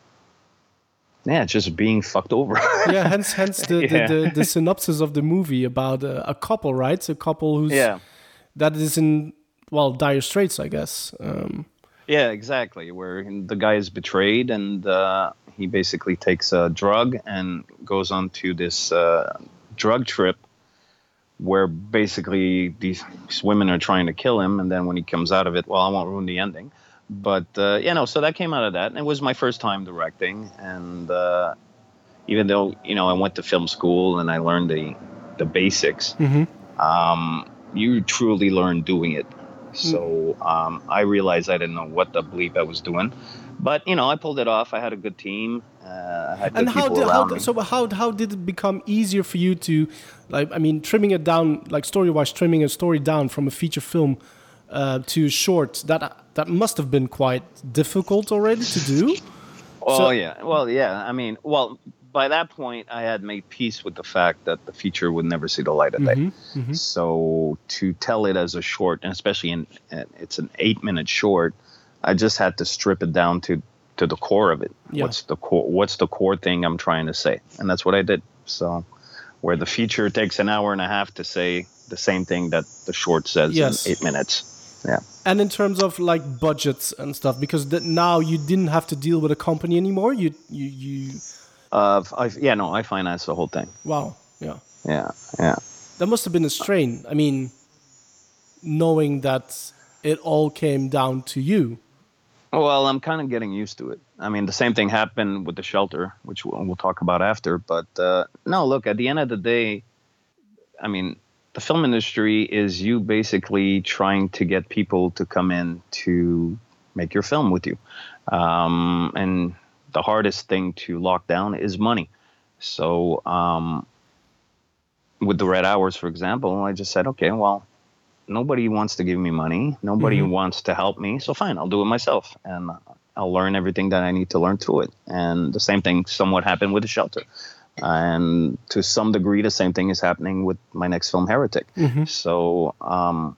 yeah, just being fucked over. Yeah, hence hence the, Yeah. the, the, the synopsis of the movie about a, a couple, right? A couple who's Yeah. that is in well dire straits, I guess. Um, Yeah, exactly. Where the guy is betrayed and uh, he basically takes a drug and goes on to this uh, drug trip where basically these women are trying to kill him. And then when he comes out of it, well, I won't ruin the ending. But, uh, you know, so that came out of that. And it was my first time directing. And uh, even though, you know, I went to film school and I learned the, the basics, um, you truly learn doing it. So um, I realized I didn't know what the bleep I was doing, but you know I pulled it off. I had a good team. Uh, I had good and how people did, around how me. so how how did it become easier for you to like I mean trimming it down like story wise trimming a story down from a feature film uh, to short that that must have been quite difficult already to do. Oh So- yeah, well yeah. I mean, well by that point I had made peace with the fact that the feature would never see the light of day. Mm-hmm. So to tell it as a short, and especially in it's an eight minute short, I just had to strip it down to to the core of it. Yeah. What's the core? What's the core thing I'm trying to say? And that's what I did. So where the feature takes an hour and a half to say the same thing that the short says Yes. in eight minutes. Yeah. And in terms of like budgets and stuff, because that now you didn't have to deal with a company anymore. You you you Uh, I, yeah, no, I finance the whole thing. wow yeah Yeah, yeah. that must have been a strain. I mean, knowing that it all came down to you. Well, I'm kind of getting used to it. I mean, the same thing happened with the shelter, which we'll, we'll talk about after. But uh, no, look, at the end of the day, I mean, the film industry is you basically trying to get people to come in to make your film with you. Um, and the hardest thing to lock down is money. So, um, with the Red Hours, for example, I just said, okay, well, nobody wants to give me money. Nobody Mhm. wants to help me. So fine, I'll do it myself, and I'll learn everything that I need to learn through it. And the same thing somewhat happened with the shelter. And to some degree, the same thing is happening with my next film, Heretic. So, um,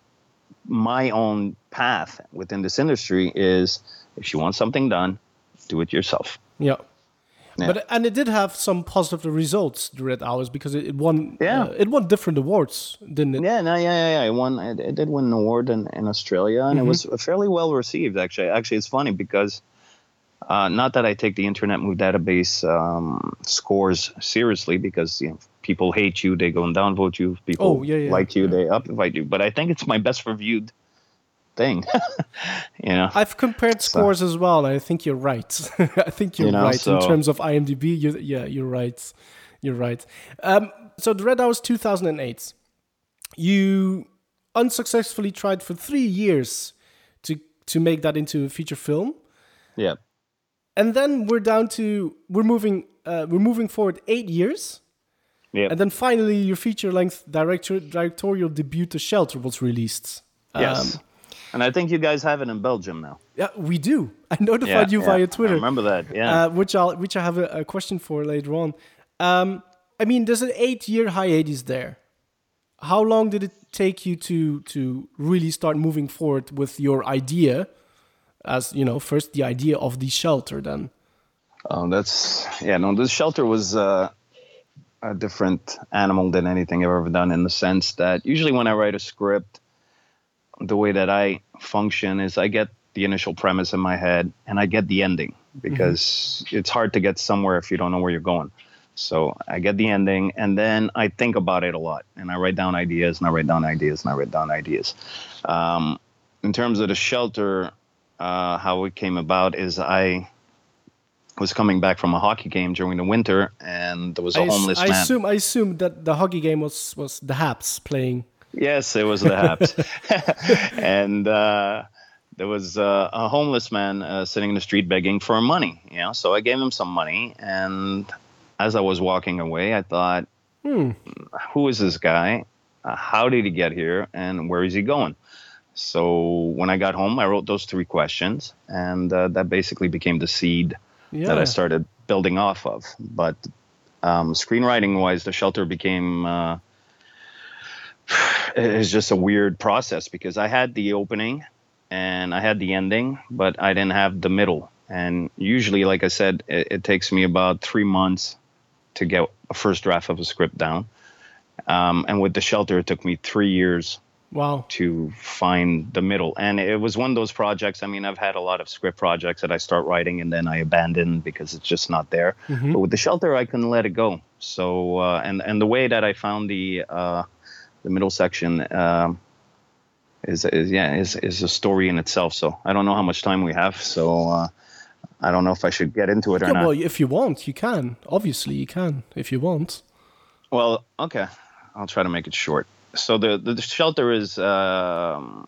my own path within this industry is if you want something done, do it yourself. Yeah. Yeah. But and it did have some positive results, the Red Hours, because it, it won. Yeah. uh, it won different awards, didn't it? Yeah, no, yeah, yeah, yeah. It won. It, it did win an award in, in Australia, and Mhm. it was fairly well received. Actually, actually, it's funny because uh, not that I take the Internet Movie Database um, scores seriously, because you know people hate you, they go and downvote you. People Oh, yeah, yeah, like you, they upvote you. But I think it's my best reviewed thing. you know. I've compared scores as well, and I think you're right. I think you're You know, right in terms of IMDb. You, yeah, you're right. You're right. Um, so the Red Hours 2008. You unsuccessfully tried for three years to to make that into a feature film, yeah. and then we're down to we're moving uh, we're moving forward eight years. Yeah. And then finally, your feature length director, directorial debut, The Shelter, was released. Yes. Um, and I think you guys have it in Belgium now. yeah, we do. I notified Yeah, you yeah, via I Twitter. remember that, yeah. Uh, which I'll which I have a, a question for later on. Um, I mean, there's an eight-year hiatus there. How long did it take you to to really start moving forward with your idea? As you know, first the idea of the shelter, then. Oh, that's yeah. No, the shelter was uh, a different animal than anything I've ever done in the sense that usually when I write a script, the way that I function is I get the initial premise in my head and I get the ending because it's hard to get somewhere if you don't know where you're going. So I get the ending and then I think about it a lot and I write down ideas and I write down ideas and I write down ideas. Um, in terms of the shelter, uh, how it came about is I was coming back from a hockey game during the winter and there was a I, homeless I man. assume I assume that the hockey game was was the Habs playing. Yes, it was the Habs. and uh, there was uh, a homeless man uh, sitting in the street begging for money. You know, so I gave him some money. And as I was walking away, I thought, Hmm. who is this guy? Uh, how did he get here? And where is he going? So when I got home, I wrote those three questions, and uh, that basically became the seed that I started building off of. But um, screenwriting wise, the shelter became uh, it's just a weird process because I had the opening and I had the ending, but I didn't have the middle. And usually, like I said, it, it takes me about three months to get a first draft of a script down. Um, and with the shelter, it took me three years Wow. to find the middle. And it was one of those projects. I mean, I've had a lot of script projects that I start writing and then I abandon because it's just not there. Mhm. But with the shelter, I can let it go. So, uh, and and the way that I found the uh, the middle section um, is is yeah is is a story in itself. So I don't know how much time we have. So. Uh, I don't know if I should get into it or Yeah, not. well, if you want, you can. Obviously, you can if you want. Well, okay, I'll try to make it short. So the the, the shelter is, um,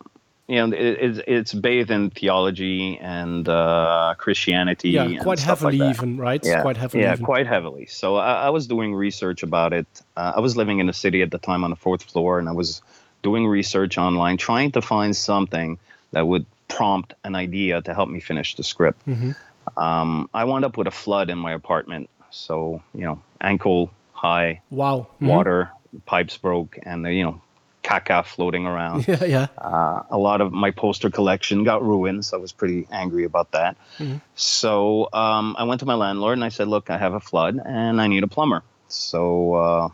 you know, it, it's it's bathed in theology and uh, Christianity. Yeah, and quite like heavily that. even, right? Yeah, Quite heavily yeah, even. quite heavily. So I, I was doing research about it. Uh, I was living in the city at the time on the fourth floor, and I was doing research online, trying to find something that would prompt an idea to help me finish the script. Mhm. Um, I wound up with a flood in my apartment. So, you know, ankle high Wow. Mhm. water, pipes broke, and, you know, caca floating around. Yeah, yeah. Uh, a lot of my poster collection got ruined, so I was pretty angry about that. Mhm. So um, I went to my landlord and I said, Look, I have a flood and I need a plumber. So uh,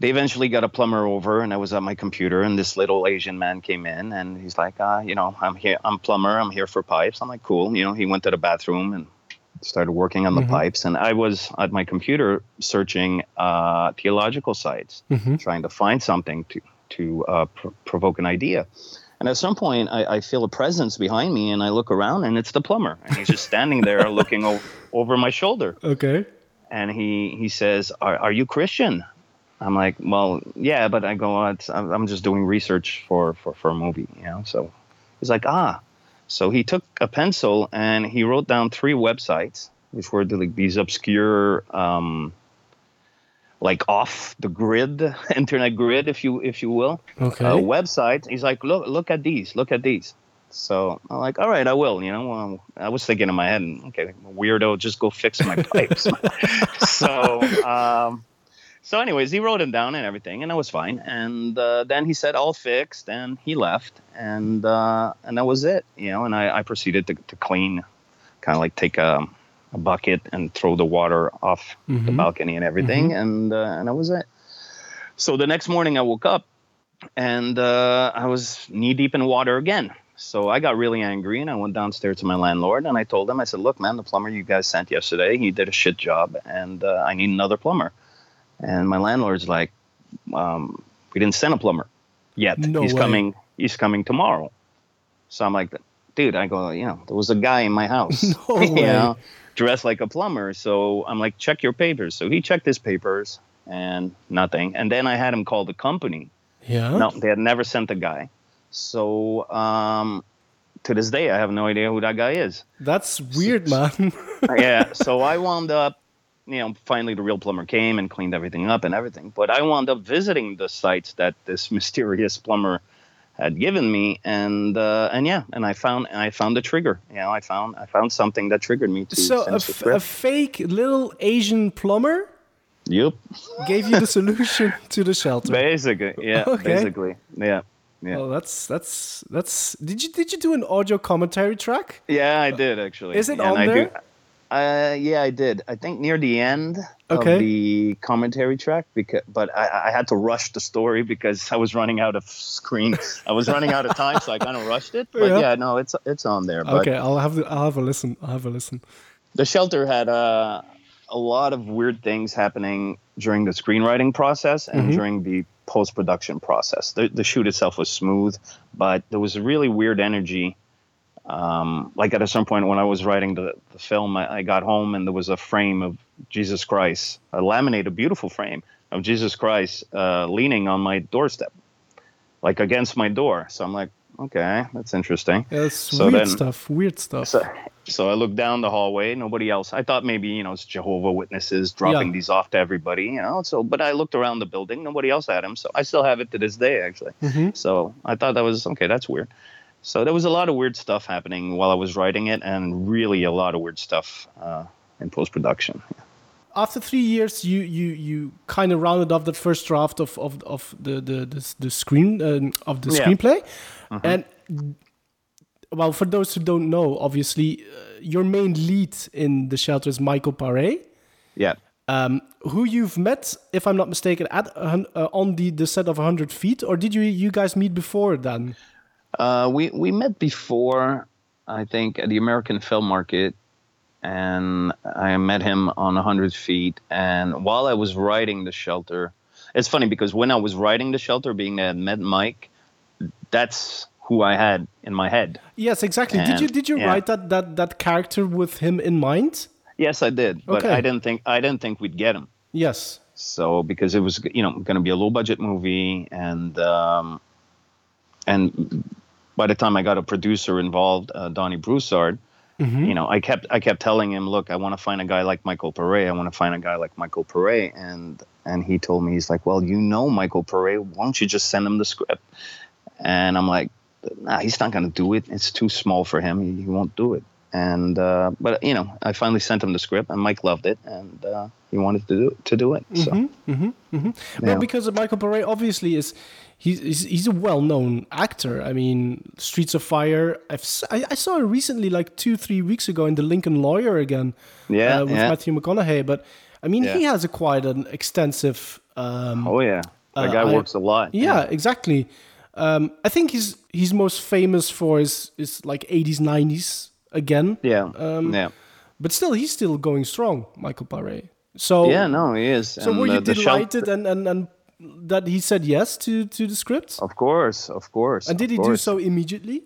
they eventually got a plumber over, and I was at my computer, and this little Asian man came in, and he's like, uh, you know, I'm here, I'm plumber, I'm here for pipes. I'm like, cool. You know, he went to the bathroom and started working on the Mhm. pipes, and I was at my computer searching uh, theological sites, Mhm. trying to find something to to uh, pr- provoke an idea. And at some point, I, I feel a presence behind me, and I look around, and it's the plumber, and he's just standing there looking o- over my shoulder Okay. and he he says, "Are are you Christian?" I'm like, "Well, yeah, but I go, "Oh, it's, I'm I'm just doing research for for for a movie, you know." So he's like, "Ah." So he took a pencil and he wrote down three websites, which were the, like these obscure, um, like off the grid internet grid, if you if you will, Okay. uh, websites. He's like, "Look look at these, look at these." So I'm like, all right, I will. You know, um, I was thinking in my head, okay, weirdo, just go fix my pipes. so, um, so anyways, he wrote them down and everything, and that was fine. And uh, then he said all fixed, and he left, and uh, and that was it. You know, and I, I proceeded to, to clean, kind of like take a, a bucket and throw the water off the Mhm. balcony and everything, and uh, and that was it. So the next morning, I woke up and uh, I was knee deep in water again. So I got really angry and I went downstairs to my landlord and I told him, I said, Look, man, the plumber you guys sent yesterday, he did a shit job and uh, I need another plumber. And my landlord's like, um, We didn't send a plumber yet. No he's way. coming. He's coming tomorrow. So I'm like, Dude, I go, you know, there was a guy in my house, No you way. know, dressed like a plumber. So I'm like, Check your papers. So he checked his papers and nothing. And then I had him call the company. Yeah. No, they had never sent a guy. So um, to this day, I have no idea who that guy is. That's weird, man. yeah. So I wound up, you know, finally the real plumber came and cleaned everything up and everything. But I wound up visiting the sites that this mysterious plumber had given me, and uh, and yeah, and I found I found the trigger. You know, I found I found something that triggered me to so a, f- a fake little Asian plumber Yep. gave you the solution to the shelter. Basically, yeah. Okay. Basically, yeah. Yeah. Well, that's that's that's. Did you did you do an audio commentary track? Yeah, I did actually. Is it and on I there? Do, Uh, yeah, I did. I think near the end Okay. of the commentary track, because but I, I had to rush the story because I was running out of screen. I was running out of time, so I kind of rushed it. But Yeah. yeah. no, it's it's on there. But Okay, I'll have the, I'll have a listen. I'll have a listen. the shelter had uh, a lot of weird things happening during the screenwriting process and Mhm. during the post production process. The, the shoot itself was smooth, but there was a really weird energy. Um, like at a certain point when I was writing the, the film, I, I got home and there was a frame of Jesus Christ, a laminated, beautiful frame of Jesus Christ uh, leaning on my doorstep, like against my door. So I'm like, okay, that's interesting. Yeah, it's So weird then- stuff. Weird stuff. So, so I looked down the hallway. Nobody else. I thought maybe you know it's Jehovah Witnesses dropping Yeah. these off to everybody. You know. So, but I looked around the building. Nobody else had them. So I still have it to this day, actually. Mhm. So I thought that was okay. That's weird. So there was a lot of weird stuff happening while I was writing it, and really a lot of weird stuff uh, in post production. After three years, you you you kind of rounded off that first draft of of, of the, the the the screen um, of the Yeah. screenplay, Mhm. and well, for those who don't know, obviously, uh, your main lead in the shelter is Michael Paré. Yeah. Um, who you've met, if I'm not mistaken, at uh, on the, the set of 100 feet, or did you you guys meet before then? Uh, we we met before, I think, at the American Film Market, and I met him on 100 Feet. And while I was writing the shelter, it's funny because when I was writing the shelter, being that I met Mike, that's who I had in my head. Yes, exactly. did you did you yeah. write that, that that character with him in mind? Yes, I did, but Okay. I didn't think I didn't think we'd get him. Yes. So because it was you know going to be a low budget movie, and um, and by the time I got a producer involved, uh, Donnie Broussard, Mm-hmm. you know, I kept I kept telling him, look, I want to find a guy like Michael Pare. I want to find a guy like Michael Pare, and and he told me he's like, well, you know Michael Pare, why don't you just send him the script? And I'm like, nah, he's not going to do it. It's too small for him. He, he won't do it. And uh, but you know, I finally sent him the script, and Mike loved it, and uh, he wanted to do to do it. So. Mm-hmm, mm-hmm. Well, Yeah. because Michael Paré obviously is he's he's, a well-known actor. I mean, Streets of Fire. I've s- I, I saw it recently, like two three weeks ago, in The Lincoln Lawyer again. Yeah, uh, with yeah. Matthew McConaughey. But I mean, he has a quite an extensive. Um, Oh yeah, that Uh, guy I- works a lot. yeah, exactly. Um, I think he's he's most famous for his his like 80s 90s again. Yeah, Um, yeah. But still, he's still going strong, Michael Paré. So yeah, no, he is. So And, were you the delighted shelter- and, and, and that he said yes to, to the script? Of course, of course. and did he do so immediately?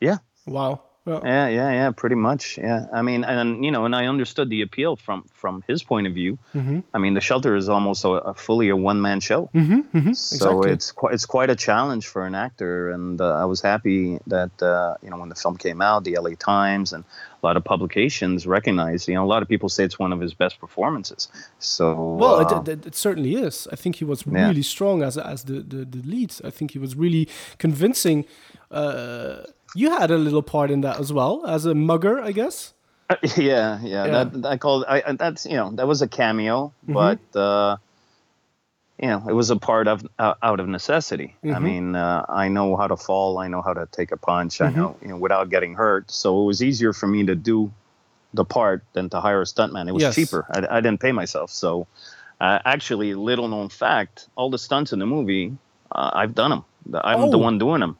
Yeah. Wow. Yeah. Yeah, yeah, yeah, pretty much. Yeah, I mean, and you know, and I understood the appeal from from his point of view. Mhm. I mean, the shelter is almost a, a fully a one man show, Mm-hmm, mm-hmm. so exactly. it's quite it's quite a challenge for an actor. And uh, I was happy that uh, you know when the film came out, the LA Times and a lot of publications recognized. You know, a lot of people say it's one of his best performances. So well, uh, it, it, it certainly is. I think he was Yeah. really strong as as the, the, the lead. I think he was really convincing. Uh, you had a little part in that as well, as a mugger, I guess. yeah, yeah, Yeah. That I called. I I- that's you know that was a cameo, Mhm. but uh, you know it was a part of uh, out of necessity. I Mhm. mean, uh, I know how to fall. I know how to take a punch. Mhm. I know you know without getting hurt. So it was easier for me to do the part than to hire a stuntman. It was Yes. cheaper. I, I didn't pay myself. So uh, actually, little known fact: all the stunts in the movie, uh, I've done them. I'm the Oh. one doing them.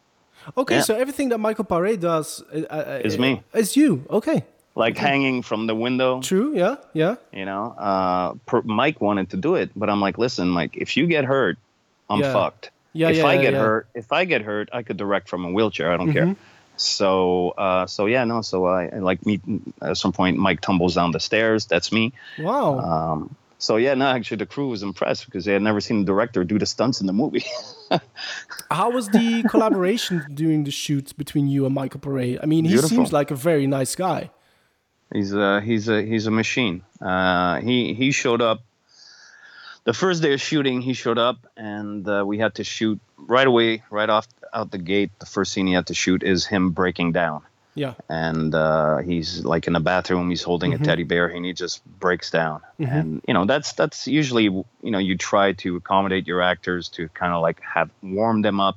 Okay, Yeah. so everything that Michael Paré does uh, uh, Is me. Is you? Okay. Like hanging from the window. True. Yeah. Yeah. You know, uh, per, Mike wanted to do it, but I'm like, listen, Mike, if you get hurt, I'm Yeah. fucked. Yeah, if yeah, I get hurt, if I get hurt, I could direct from a wheelchair. I don't Mhm. care. So, uh, so yeah, no. So I, I like me. At some point, Mike tumbles down the stairs. That's me. Wow. Um, so yeah, no. Actually, the crew was impressed because they had never seen the director do the stunts in the movie. How was the collaboration during the shoots between you and Michael Paré? I mean, he Beautiful. seems like a very nice guy. He's a he's a he's a machine. Uh, he he showed up the first day of shooting. He showed up, and uh, we had to shoot right away, right off out the gate. The first scene he had to shoot is him breaking down, Yeah. and uh, he's like in the bathroom. He's holding Mhm. a teddy bear, and he just breaks down. Mhm. And you know that's that's usually you know you try to accommodate your actors to kind of like have warm them up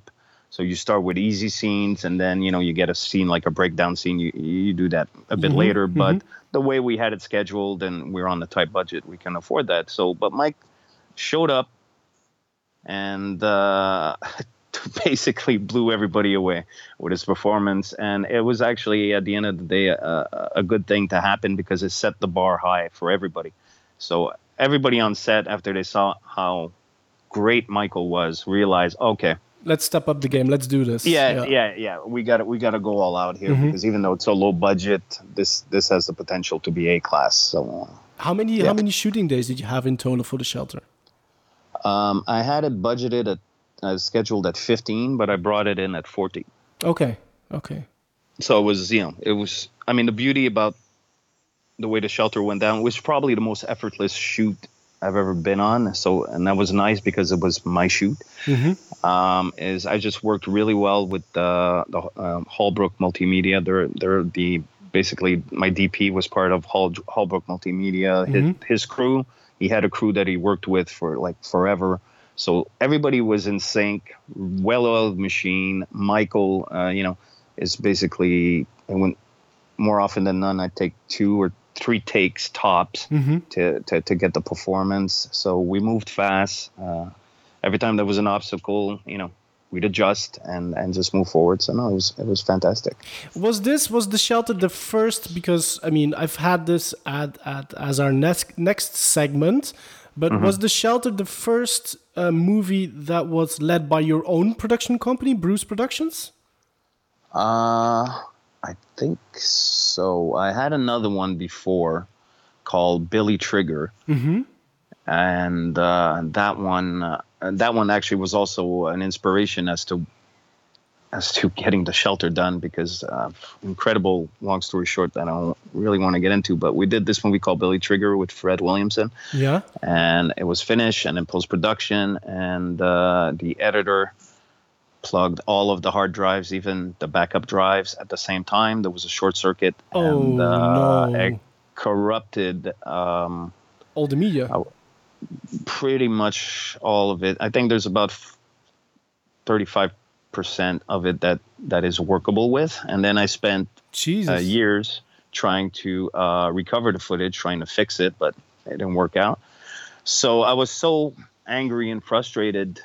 So you start with easy scenes, and then you know you get a scene like a breakdown scene. You you do that a bit Mhm, later, but mhm. the way we had it scheduled, and we're on the tight budget, we can afford that. So, but Mike showed up and uh, basically blew everybody away with his performance. And it was actually, at the end of the day, a, a good thing to happen because it set the bar high for everybody. So everybody on set, after they saw how great Michael was, realized, okay, Let's step up the game. Let's do this. yeah, yeah, yeah, we got to we got to go all out here Mhm. because even though it's a low budget, this this has the potential to be a class. So. How many Yeah. how many shooting days did you have in total for the shelter? Um, I had it budgeted at uh, scheduled at 15, but I brought it in at 40. Okay. Okay. So it was, you know, it was. I mean, the beauty about the way the shelter went down was probably the most effortless shoot I've ever been on. So, and that was nice because it was my shoot. Mm-hmm. Um, is I just worked really well with the the um, Hallbrook Multimedia. They're they're the basically my DP was part of Hall, Hallbrook Multimedia. His, Mhm. his crew. He had a crew that he worked with for like forever. So everybody was in sync, well-oiled machine. Michael, uh, you know, is basically and when more often than none, I take two or three takes tops Mm-hmm. to, to, to get the performance. So we moved fast. Uh, every time there was an obstacle, you know, we'd adjust and, and just move forward. So no, it was it was fantastic. Was this was the shelter the first? Because I mean, I've had this at, at as our next next segment, but Mhm. was the shelter the first uh, movie that was led by your own production company, Bruce Productions? Uh, I think so. I had another one before called Billy Trigger, Mm-hmm. and uh, that one uh, that one actually was also an inspiration as to as to getting the shelter done because uh, incredible long story short that I don't really want to get into but we did this movie called Billy Trigger with Fred Williamson Yeah. and it was finished and in post production and uh, the editor plugged all of the hard drives even the backup drives at the same time there was a short circuit Oh and uh, no! it corrupted um, All the media. pretty much all of it. I think there's about thirty-five percent of it that that is workable with, and then I spent uh, years trying to uh, recover the footage, trying to fix it, but it didn't work out. So I was so angry and frustrated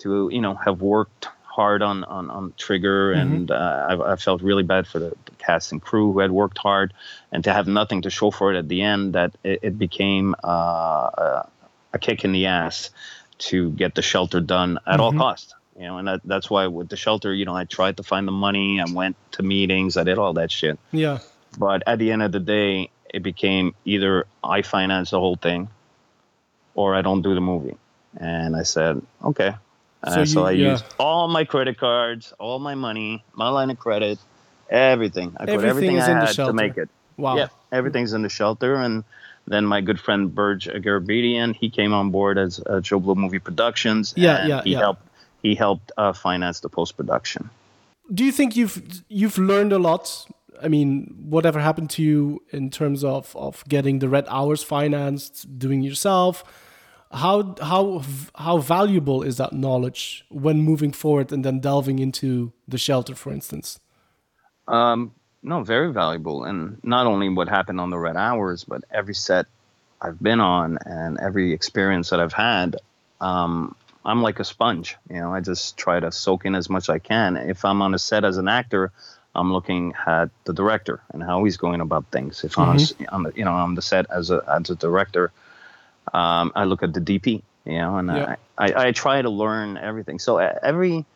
to you know have worked hard on on, on Trigger, and uh, I, I felt really bad for the, cast and crew who had worked hard, and to have nothing to show for it at the end, that it, it became uh, a, a kick in the ass to get the shelter done at all Mhm. costs. You know, and that, that's why with the shelter, you know, I tried to find the money, I went to meetings, I did all that shit. Yeah. But at the end of the day, it became either I finance the whole thing or I don't do the movie. And I said, okay. So Uh, so, I yeah. used all my credit cards, all my money, my line of credit, everything. I put Everything everything is I in the had shelter. to make it. Wow. Yeah, everything's in the shelter. And then my good friend Berge Garabedian, he came on board as uh, JoBlo Movie Productions. Yeah, and yeah, he yeah. helped. He helped uh, finance the post production. Do you think you've you've learned a lot? I mean, whatever happened to you in terms of of getting the red hours financed, doing it yourself, how how how valuable is that knowledge when moving forward and then delving into the shelter, for instance? Um, no, very valuable, and not only what happened on the Red Hours, but every set I've been on and every experience that I've had. Um, I'm like a sponge, you know. I just try to soak in as much as I can. If I'm on a set as an actor, I'm looking at the director and how he's going about things. If I'm on, a s- on the, you know, on the set as a as a director, um, I look at the DP, you know, and Yeah. I, I I try to learn everything. So every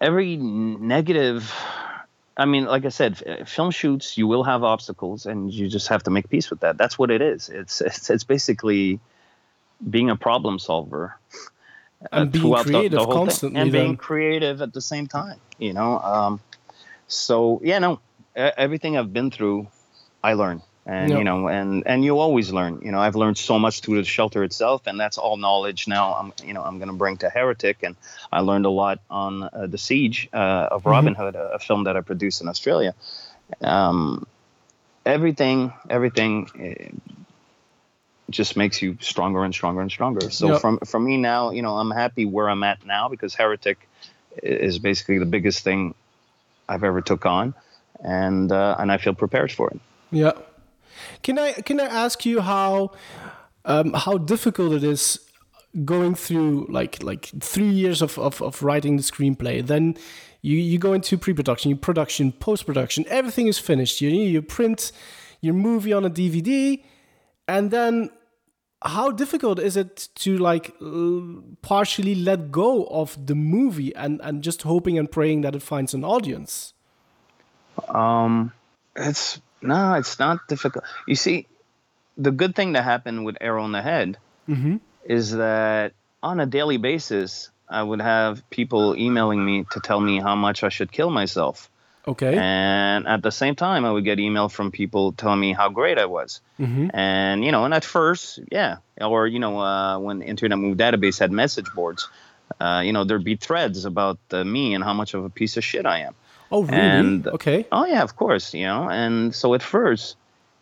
every negative I mean, like I said, film shoots you will have obstacles, and you just have to make peace with that. That's what it is. It's it's, it's basically being a problem solver And being creative the, the whole constantly thing, and being creative at the same time. You know, um, so yeah, no, everything I've been through, I learn, and Yeah. you know, and and you always learn. You know, I've learned so much through the shelter itself, and that's all knowledge now. I'm you know I'm going to bring to Heretic, and I learned a lot on uh, the Siege uh, of Robin Hood, a, a film that I produced in Australia. Um, everything, everything. Just makes you stronger and stronger and stronger. So Yeah. from from me now, you know, I'm happy where I'm at now because Heretic is basically the biggest thing I've ever took on, and uh, and I feel prepared for it. Yeah. Can I can I ask you how um, how difficult it is going through like like three years of, of, of writing the screenplay, then you, you go into pre-production, you production, post-production, everything is finished. You you print your movie on a DVD, and then how difficult is it to like partially let go of the movie and and just hoping and praying that it finds an audience? Um, it's no, it's not difficult. You see, the good thing that happened with Arrow in the Head Mm-hmm. is that on a daily basis, I would have people emailing me to tell me how much I should kill myself. Okay. And at the same time, I would get email from people telling me how great I was. Mm-hmm. And, you know, and at first, yeah. Or, you know, uh, when Internet Movie Database had message boards, uh, you know, there'd be threads about uh, me and how much of a piece of shit I am. Oh, really? And- okay. Oh yeah, of course, you know. And so at first,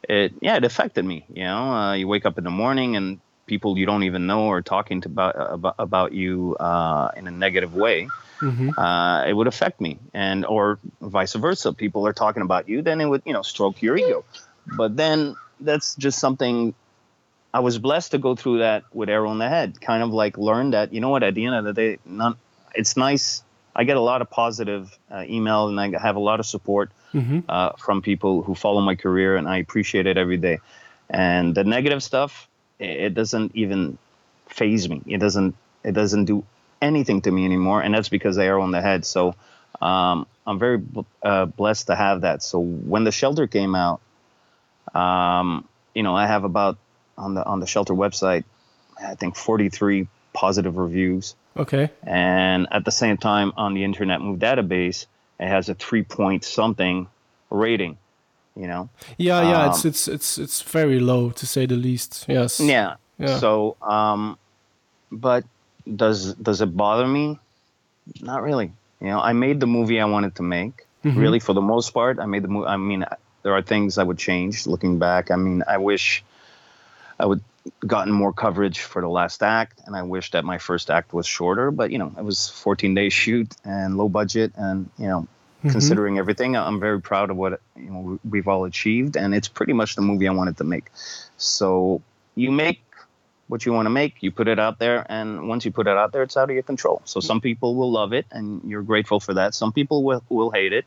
it yeah, it affected me. You know, uh, you wake up in the morning and people you don't even know are talking to about about, about you uh, in a negative way. Mm-hmm. Uh, it would affect me, and or vice versa. People are talking about you, then it would you know stroke your ego. But then that's just something. I was blessed to go through that with arrow in the head. Kind of like learn that you know what at the end of the day, not it's nice. I get a lot of positive uh, email and I have a lot of support Mm-hmm. uh, from people who follow my career, and I appreciate it every day. And the negative stuff, it doesn't even phase me. It doesn't. It doesn't do anything to me anymore, and that's because they are on the head. So um, I'm very uh, blessed to have that. So when the shelter came out, um, you know, I have about on the on the shelter website, I think 43 positive reviews Okay. and at the same time on the internet move database it has a three point something rating you know Yeah, yeah. it's Um, it's it's it's very low to say the least. Yes. yeah, Yeah. so um but does does it bother me? Not really. You know i made the movie i wanted to make Mhm. really for the most part. I made the movie i mean there are things i would change looking back. I mean i wish i would gotten more coverage for the last act and i wish that my first act was shorter but you know it was 14 day shoot and low budget and you know considering everything i'm very proud of what you know we've all achieved and it's pretty much the movie i wanted to make. So you make what you want to make you put it out there and once you put it out there it's out of your control so some people will love it and you're grateful for that some people will, will hate it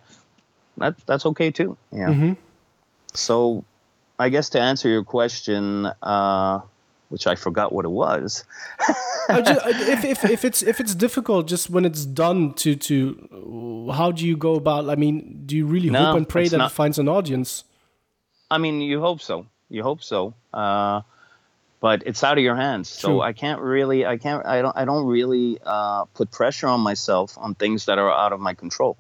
that, that's okay too yeah Mhm. so i guess to answer your question uh, which i forgot what it was I ju- if, if if it's if it's difficult just when it's done to to how do you go about? I mean, do you really No, hope and pray that not- it finds an audience? I mean, you hope so. You hope so. Uh, but it's out of your hands. So I can't really, I can't, I don't, I don't really uh, put pressure on myself on things that are out of my control.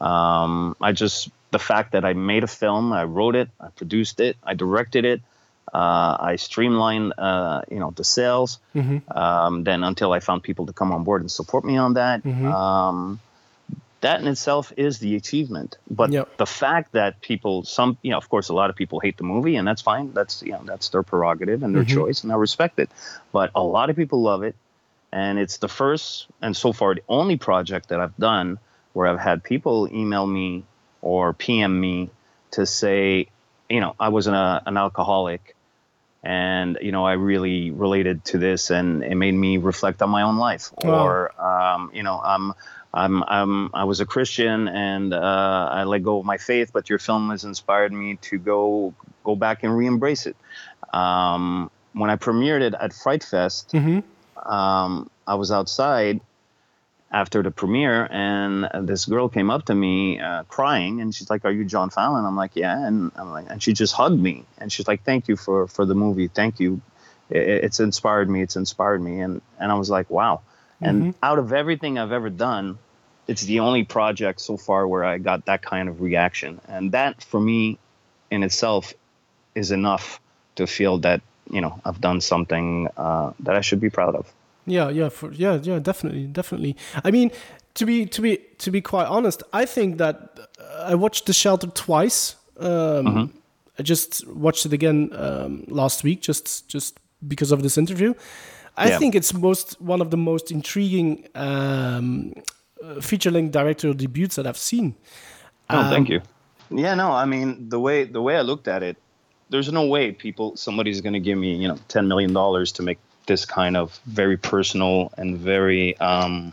Um, I just, the fact that I made a film, I wrote it, I produced it, I directed it, uh, I streamlined, uh, you know, the sales. Mm-hmm. Um, then until I found people to come on board and support me on that. Mhm. Um, that in itself is the achievement. But Yep. the fact that people, some, you know, of course, a lot of people hate the movie, and that's fine. That's you know, that's their prerogative and their Mhm. choice, and I respect it. But a lot of people love it, and it's the first and so far the only project that I've done where I've had people email me or PM me to say, you know, I was an, uh, an alcoholic and you know i really related to this and it made me reflect on my own life Wow. or um, you know i'm i'm i'm i was a christian and uh, i let go of my faith but your film has inspired me to go go back and re-embrace it um, when i premiered it at FrightFest Mm-hmm. um, I was outside after the premiere, and this girl came up to me uh, crying, and she's like, "Are you John Fallon?" I'm like, "Yeah," and I'm like, and she just hugged me, and she's like, "Thank you for for the movie. Thank you. It, it's inspired me. It's inspired me." And and I was like, "Wow." And out of everything I've ever done, it's the only project so far where I got that kind of reaction, and that for me, in itself, is enough to feel that you know I've done something uh, that I should be proud of. Yeah, yeah, for, yeah, yeah, definitely, definitely. I mean, to be to be to be quite honest, I think that uh, I watched The Shelter twice. Um, Mm-hmm. I just watched it again um, last week, just just because of this interview. I Yeah. think it's most one of the most intriguing um, uh, feature-length directorial debuts that I've seen. Oh, Um, thank you. Yeah, no, I mean the way the way I looked at it, there's no way people somebody's going to give me you know ten million dollars to make this kind of very personal and very um,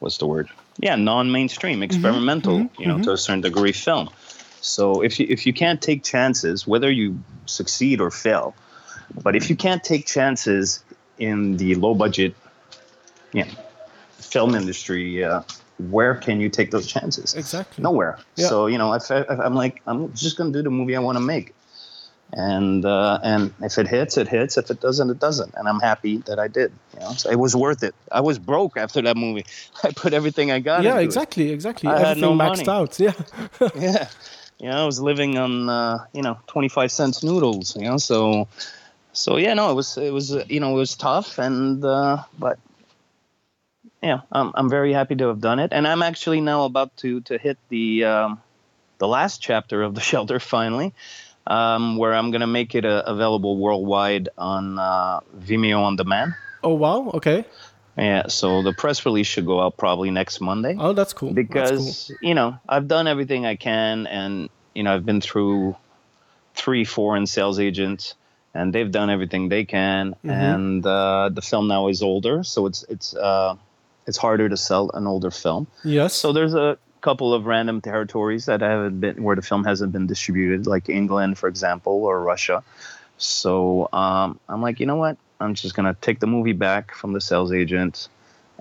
what's the word? Yeah, non-mainstream, experimental, you know, to a certain degree, film. So if you if you can't take chances, whether you succeed or fail, but if you can't take chances in the low budget, yeah, film industry, uh, where can you take those chances? Exactly. Nowhere. Yeah. So you know, if, I, I'm like, I'm just gonna do the movie I want to make, and uh, and if it hits, it hits. If it doesn't, it doesn't. And I'm happy that I did. You know, so it was worth it. I was broke after that movie. I put everything I got. yeah, into it. exactly, exactly. I had Everything no maxed money. out. Yeah. yeah. You know, I was living on uh, you know 25 cents noodles. You know, so so yeah, no, it was it was uh, you know it was tough and uh, but yeah, I'm I'm very happy to have done it, and I'm actually now about to to hit the um, the last chapter of the shelter finally. Um, where I'm gonna make it uh, available worldwide on uh, Vimeo on demand. oh wow. Okay. Yeah, so the press release should go out probably next Monday Oh, that's cool. That's because you know I've done everything I can, and you know I've been through three foreign sales agents, and they've done everything they can, and uh, the film now is older, so it's it's uh, it's harder to sell an older film. Yes. So there's a couple of random territories that haven't been where the film hasn't been distributed, like England, for example, or Russia. So um, I'm like, you know what? I'm just gonna take the movie back from the sales agent,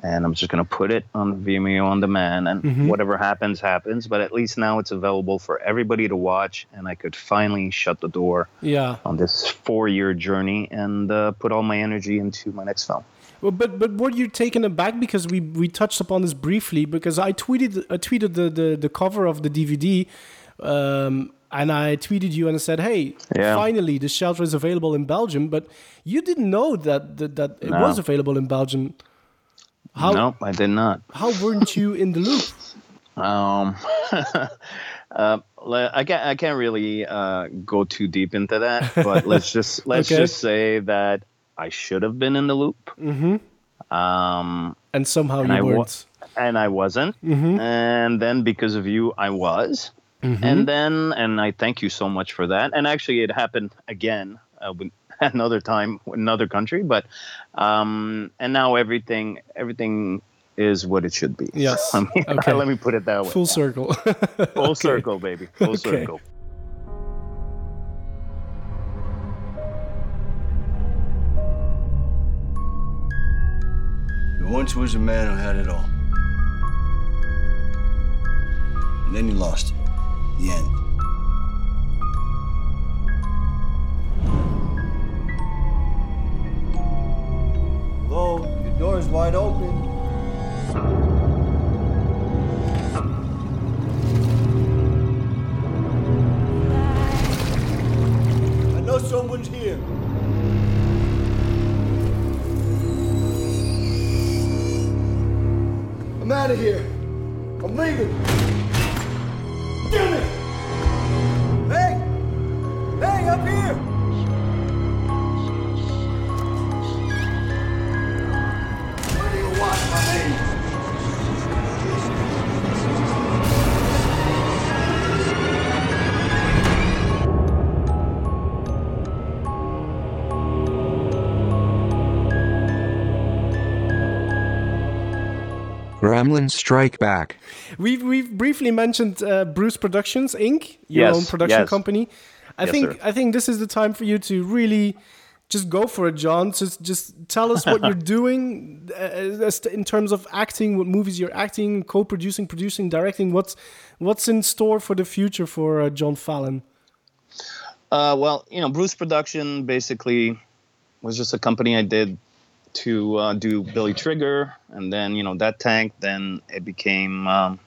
and I'm just gonna put it on Vimeo on demand, and whatever happens, happens. But at least now it's available for everybody to watch, and I could finally shut the door yeah. on this four-year journey and uh, put all my energy into my next film. Well, but but were you taken aback because we we touched upon this briefly because I tweeted I tweeted the the, the cover of the DVD, um, and I tweeted you and I said, hey, Yeah. finally the shelter is available in Belgium, but you didn't know that that, that it No. was available in Belgium. How no, I did not. how weren't you in the loop? Um, uh, I can't. I can't really uh, go too deep into that. But let's just let's Okay. just say that I should have been in the loop. Mm-hmm. Um, And somehow And you I weren't. and I wasn't. And then because of you, I was. And then, and I thank you so much for that. And actually, it happened again uh, another time, another country. But um, and now everything, everything is what it should be. Yes. I mean, Okay. let me put it that way. Full circle. Full circle, baby. Full Okay. circle. Once was a man who had it all. And then he lost it. The end. Hello? Your door's wide open. I know someone's here. I'm out of here. I'm leaving. Damn it! Hey! Hey, up here! Gremlins Strike Back. We've we've briefly mentioned uh, Bruce Productions Inc. Your Yes, own production yes. company. I Yes, think sir. I think this is the time for you to really just go for it, John. Just just tell us what you're doing uh, in terms of acting, what movies you're acting, co-producing, producing, directing. What's what's in store for the future for uh, John Fallon? Uh, well, you know, Bruce Production basically was just a company I did to uh, do Billy Trigger, and then you know that tank. Then it became um,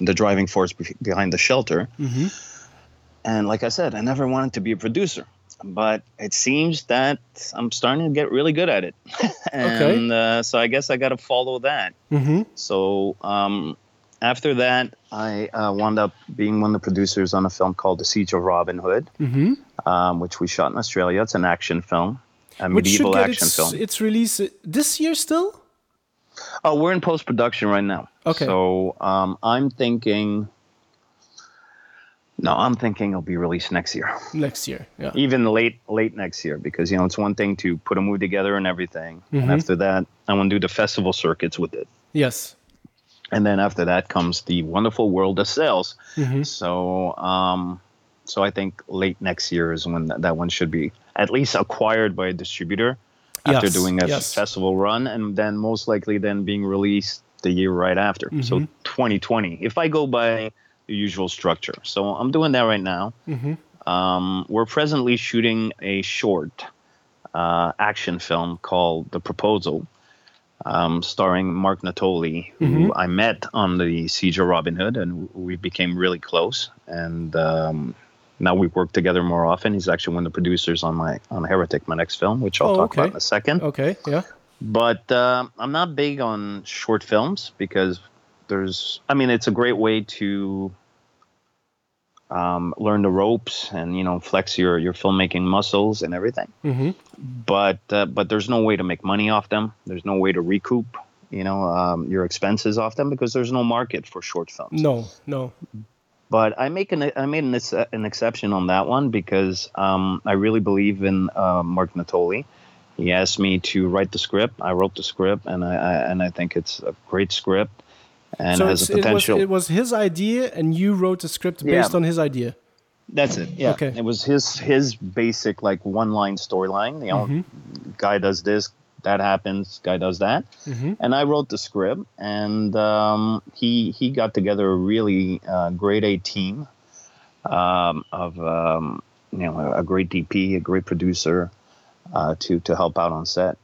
the driving force be- behind the shelter. And like I said, I never wanted to be a producer, but it seems that I'm starting to get really good at it. and uh, so I guess I got to follow that. Mm-hmm. So um, after that, I uh, wound up being one of the producers on a film called The Siege of Robin Hood, Mm-hmm. um, which we shot in Australia. It's an action film, a medieval get action its, film. its release this year still. Oh, we're in post production right now. Okay. So um, I'm thinking. No, I'm thinking it'll be released next year, Next year, yeah. even late late next year, because you know it's one thing to put a movie together and everything, Mhm. and after that I want to do the festival circuits with it, Yes. and then after that comes the wonderful world of sales. Mhm. So, um, so I think late next year is when that, that one should be at least acquired by a distributor after Yes, doing a yes. festival run, and then most likely then being released the year right after. So Mhm. 2020, if I go by the usual structure. So I'm doing that right now. hmm Um, we're presently shooting a short uh, action film called The Proposal, um, starring Mark Natoli, who Mhm. I met on the Siege of Robin Hood, and we became really close. And um, now we work together more often. He's actually one of the producers on my on Heretic, my next film, which I'll Oh, talk okay. about in a second. Okay, yeah. But um I'm not big on short films because there's, I mean, it's a great way to um, learn the ropes and you know flex your your filmmaking muscles and everything. hmm But uh, but there's no way to make money off them. There's no way to recoup you know um, your expenses off them because there's no market for short films. No, no. But I make an I made an, an exception on that one because um, I really believe in uh, Mark Natoli. He asked me to write the script. I wrote the script, and I, I and I think it's a great script and so has a potential. It was, it was his idea, and you wrote the script Yeah. based on his idea. That's it. Yeah. Okay. It was his his basic like one line storyline. You know, Mhm. guy does this, that happens, guy does that, Mhm. and I wrote the script, and um, he he got together a really uh, grade A team um, of um, you know a, great DP, a great producer uh, to to help out on set,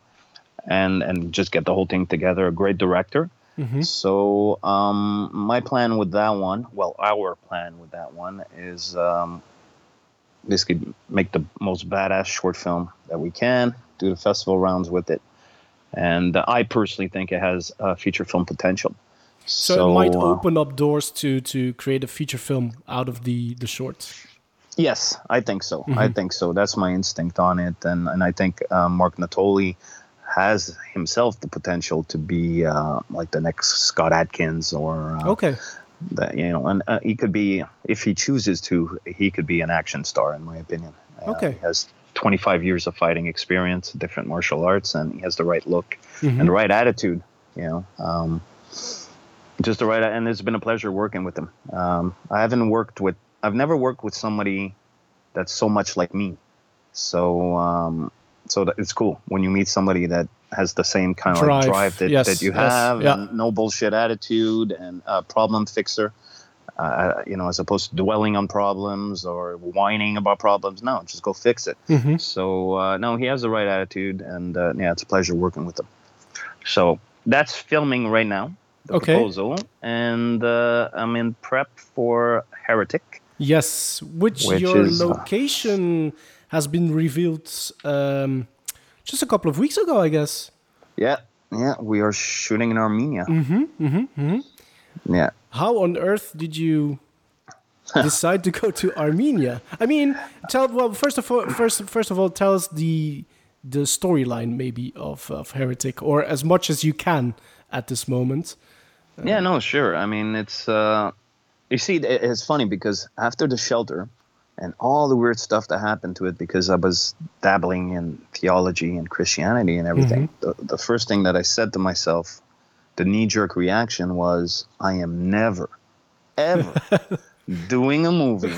and and just get the whole thing together. A great director. Mhm. So um, my plan with that one, well, our plan with that one is um, basically make the most badass short film that we can, do the festival rounds with it, and uh, I personally think it has uh, feature film potential. So, it might uh, open up doors to to create a feature film out of the the shorts. Yes, I think so. I Mhm. think so. That's my instinct on it, and and I think uh, Mark Natoli has himself the potential to be uh, like the next Scott Adkins or uh, Okay. that you know, and uh, he could be if he chooses to, he could be an action star, in my opinion. Okay. he has 25 years of fighting experience, different martial arts, and he has the right look Mhm. and the right attitude. You know, um, just the right. And it's been a pleasure working with him. Um, I haven't worked with. I've never worked with somebody that's so much like me. So, um, so that it's cool when you meet somebody that has the same kind of Drive. like drive that, Yes, that you yes, have, yeah. and no bullshit attitude, and uh, problem fixer. Uh, you know, as opposed to dwelling on problems or whining about problems. No, just go fix it. Mhm. So uh, no, he has the right attitude, and uh, yeah, it's a pleasure working with him. So that's filming right now. The Okay. proposal, and uh, I'm in prep for Heretic. Yes, which, Which your is, uh, location has been revealed um, just a couple of weeks ago, I guess. Yeah, yeah, we are shooting in Armenia. Mm-hmm. Mm-hmm. hmm Yeah. How on earth did you decide to go to Armenia? I mean, tell well first of all, first first of all, tell us the the storyline maybe of of Heretic, or as much as you can at this moment. Yeah, no, sure. I mean, it's uh, you see, it's funny because after the shelter and all the weird stuff that happened to it, because I was dabbling in theology and Christianity and everything. The, the first thing that I said to myself, the knee-jerk reaction was, I am never, ever doing a movie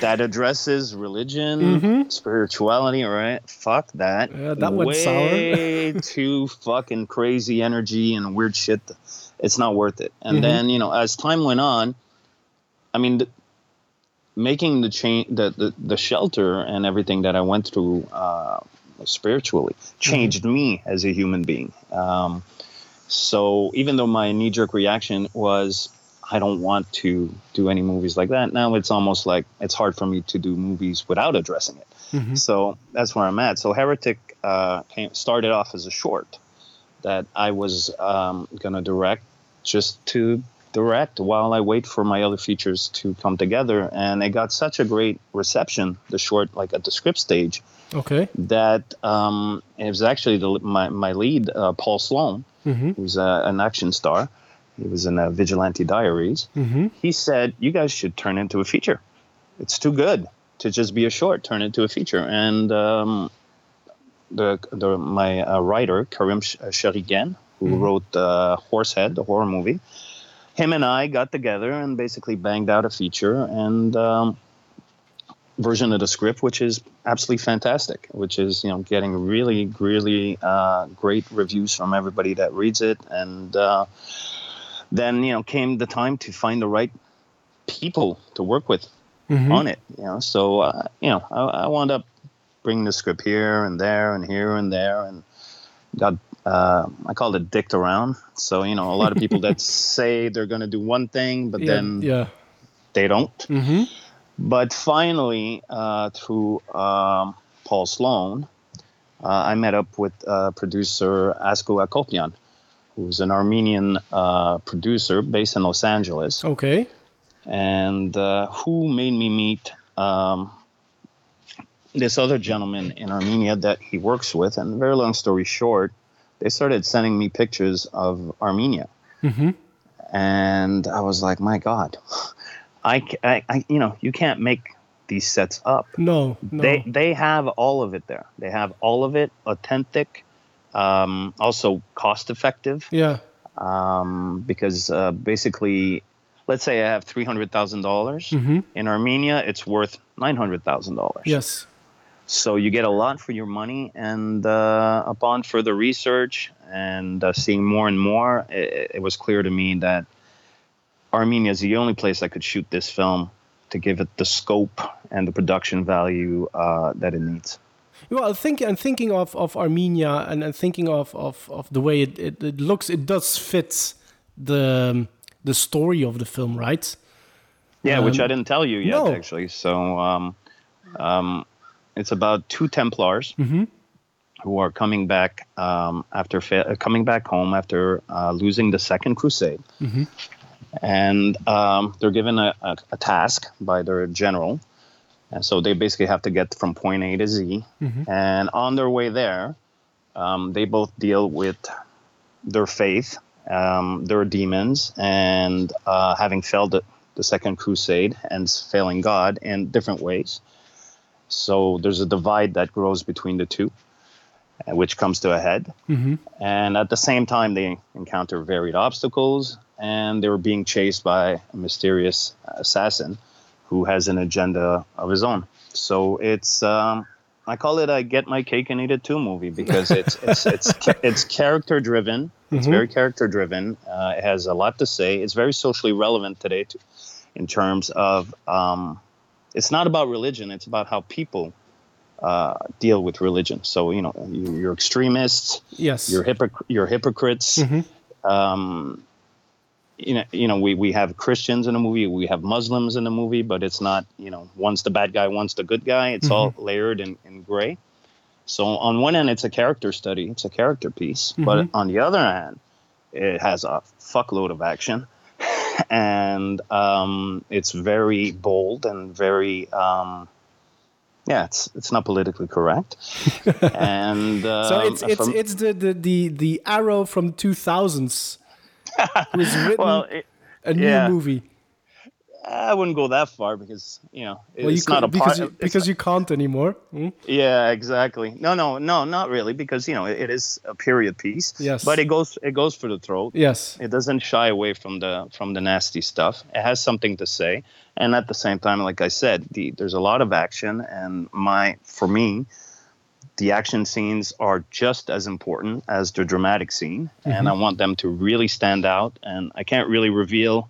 that addresses religion, Mhm. spirituality. Right, fuck that. Yeah, that went way too fucking crazy energy and weird shit. It's not worth it. And Mhm. then you know, as time went on, I mean, the, making the change, the, the the shelter and everything that I went through uh, spiritually changed me as a human being. Um, so even though my knee jerk reaction was, I don't want to do any movies like that. Now it's almost like it's hard for me to do movies without addressing it. Mm-hmm. So that's where I'm at. So Heretic uh, came, started off as a short that I was um, going to direct just to direct while I wait for my other features to come together. And it got such a great reception, the short, like at the script stage, Okay. that um, it was actually the, my, my lead, uh, Paul Sloan, Mhm. who's a, an action star. He was in uh, Vigilante Diaries. Mhm. He said, "You guys should turn into a feature. It's too good to just be a short. Turn into a feature." And um, the, the my uh, writer Karim uh, Chériguène, who Mhm. wrote uh, Horsehead, the horror movie, him and I got together and basically banged out a feature and um, version of the script, which is absolutely fantastic. Which is you know getting really really uh, great reviews from everybody that reads it, and uh, then you know came the time to find the right people to work with Mhm. on it. You know, so uh, you know I, I wound up bringing the script here and there and here and there and got uh, I called it dicked around. So you know a lot of people that say they're going to do one thing, but Yeah, then yeah. they don't. hmm But finally, uh, through um, Paul Sloan, uh, I met up with uh, producer Asko Akopian, who's an Armenian uh, producer based in Los Angeles, Okay. and uh, who made me meet um, this other gentleman in Armenia that he works with. And very long story short, they started sending me pictures of Armenia hmm and I was like, my God, I, I, I, you know, you can't make these sets up. No, no. They they have all of it there. They have all of it authentic, um, also cost effective. yeah. Um, because uh, basically, let's say I have three hundred thousand dollars Mhm. in Armenia, it's worth nine hundred thousand dollars. Yes. So you get a lot for your money, and uh, upon further research and uh, seeing more and more, it, it was clear to me that Armenia is the only place I could shoot this film to give it the scope and the production value uh, that it needs. Well, I think I'm thinking of, of Armenia and, and thinking of, of, of the way it, it, it looks. It does fit the the story of the film, right? Yeah, which Um, I didn't tell you yet, no. actually. So um, um, it's about two Templars Mhm. who are coming back um, after fa- coming back home after uh, losing the Second Crusade. Mhm. And um, they're given a, a, a task by their general. And so they basically have to get from point A to Z. Mhm. And on their way there, um, they both deal with their faith, um, their demons, and uh, having failed the, the Second Crusade and failing God in different ways. So there's a divide that grows between the two, uh, which comes to a head. hmm And at the same time, they encounter varied obstacles, and they were being chased by a mysterious assassin who has an agenda of his own. So it's, um, I call it a "Get My Cake and Eat It Too" movie because it's it's it's it's character driven. It's Mhm. very character driven. Uh, it has a lot to say. It's very socially relevant today, to, in terms of um, it's not about religion. It's about how people uh, deal with religion. So you know, you, you're extremists Yes. you're hypoc- you're hypocrites. Mhm. Um, you know, you know, we, we have Christians in the movie, we have Muslims in the movie, but it's not, you know, one's the bad guy, one's the good guy. It's all layered in, in gray. So on one end, it's a character study, it's a character piece, but Mhm. on the other hand, it has a fuckload of action, and um, it's very bold and very. Um, yeah, it's it's not politically correct, and um, so it's it's from- it's the, the, the, the arrow from 2000s who's written well, it, a new yeah. movie. I wouldn't go that far because you know Well, you it's not could- a because part. you, because you can't anymore. Hmm? Yeah, exactly. No, no, no, not really, because you know it, it is a period piece. Yes. But it goes it goes for the throat. Yes. It doesn't shy away from the from the nasty stuff. It has something to say, and at the same time, like I said, the, there's a lot of action, and my for me, the action scenes are just as important as the dramatic scene, and I want them to really stand out. And I can't really reveal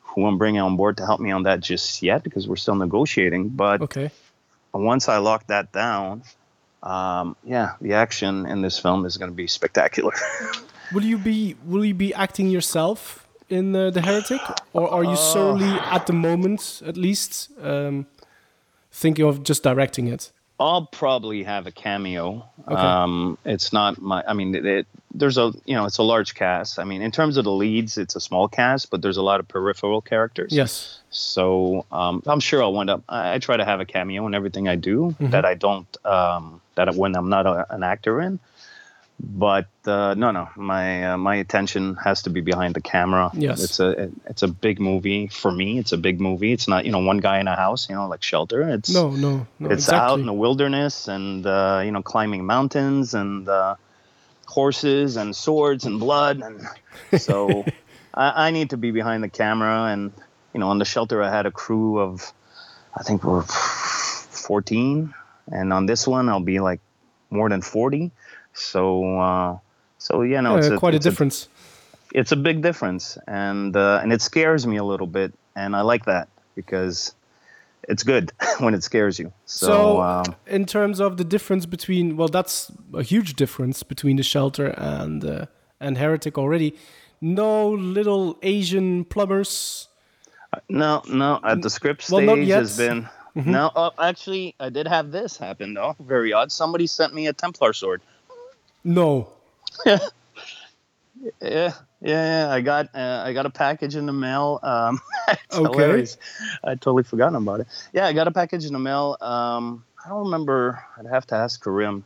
who I'm bringing on board to help me on that just yet because we're still negotiating. But Okay. once I lock that down, um, yeah, the action in this film is going to be spectacular. Will you be will you be acting yourself in uh, the Heretic, or are you solely at the moment, at least, um, thinking of just directing it? I'll probably have a cameo. Okay. Um, it's not my. I mean, it, it, there's a you know it's a large cast. I mean, in terms of the leads, it's a small cast, but there's a lot of peripheral characters. Yes. So um, I'm sure I'll wind up. I, I try to have a cameo in everything I do Mhm. that I don't. Um, that when I'm not a, an actor in. But uh, no, no, my uh, my attention has to be behind the camera. Yes. it's a it's a big movie for me. It's a big movie. It's not you know one guy in a house, you know, like Shelter. It's No, no, no. it's exactly. out in the wilderness and uh, you know climbing mountains and uh, horses and swords and blood and so I, I need to be behind the camera and you know on the shelter I had a crew of I think we're 14 and on this one I'll be like more than 40 so uh, so yeah no Yeah, it's quite a it's difference. it's a big difference and uh, and it scares me a little bit and I like that because it's good when it scares you so, So, um, in terms of the difference between, well, that's a huge difference between the shelter and uh, and heretic already. No little Asian plumbers. No, no. At the script stage has been Mhm. no. Oh, actually, I did have this happen though. Very odd. Somebody sent me a Templar sword. No. Yeah, yeah, yeah. I got uh, I got a package in the mail. Um, Okay. hilarious. I totally forgotten about it. Yeah, I got a package in the mail. Um, I don't remember. I'd have to ask Karim,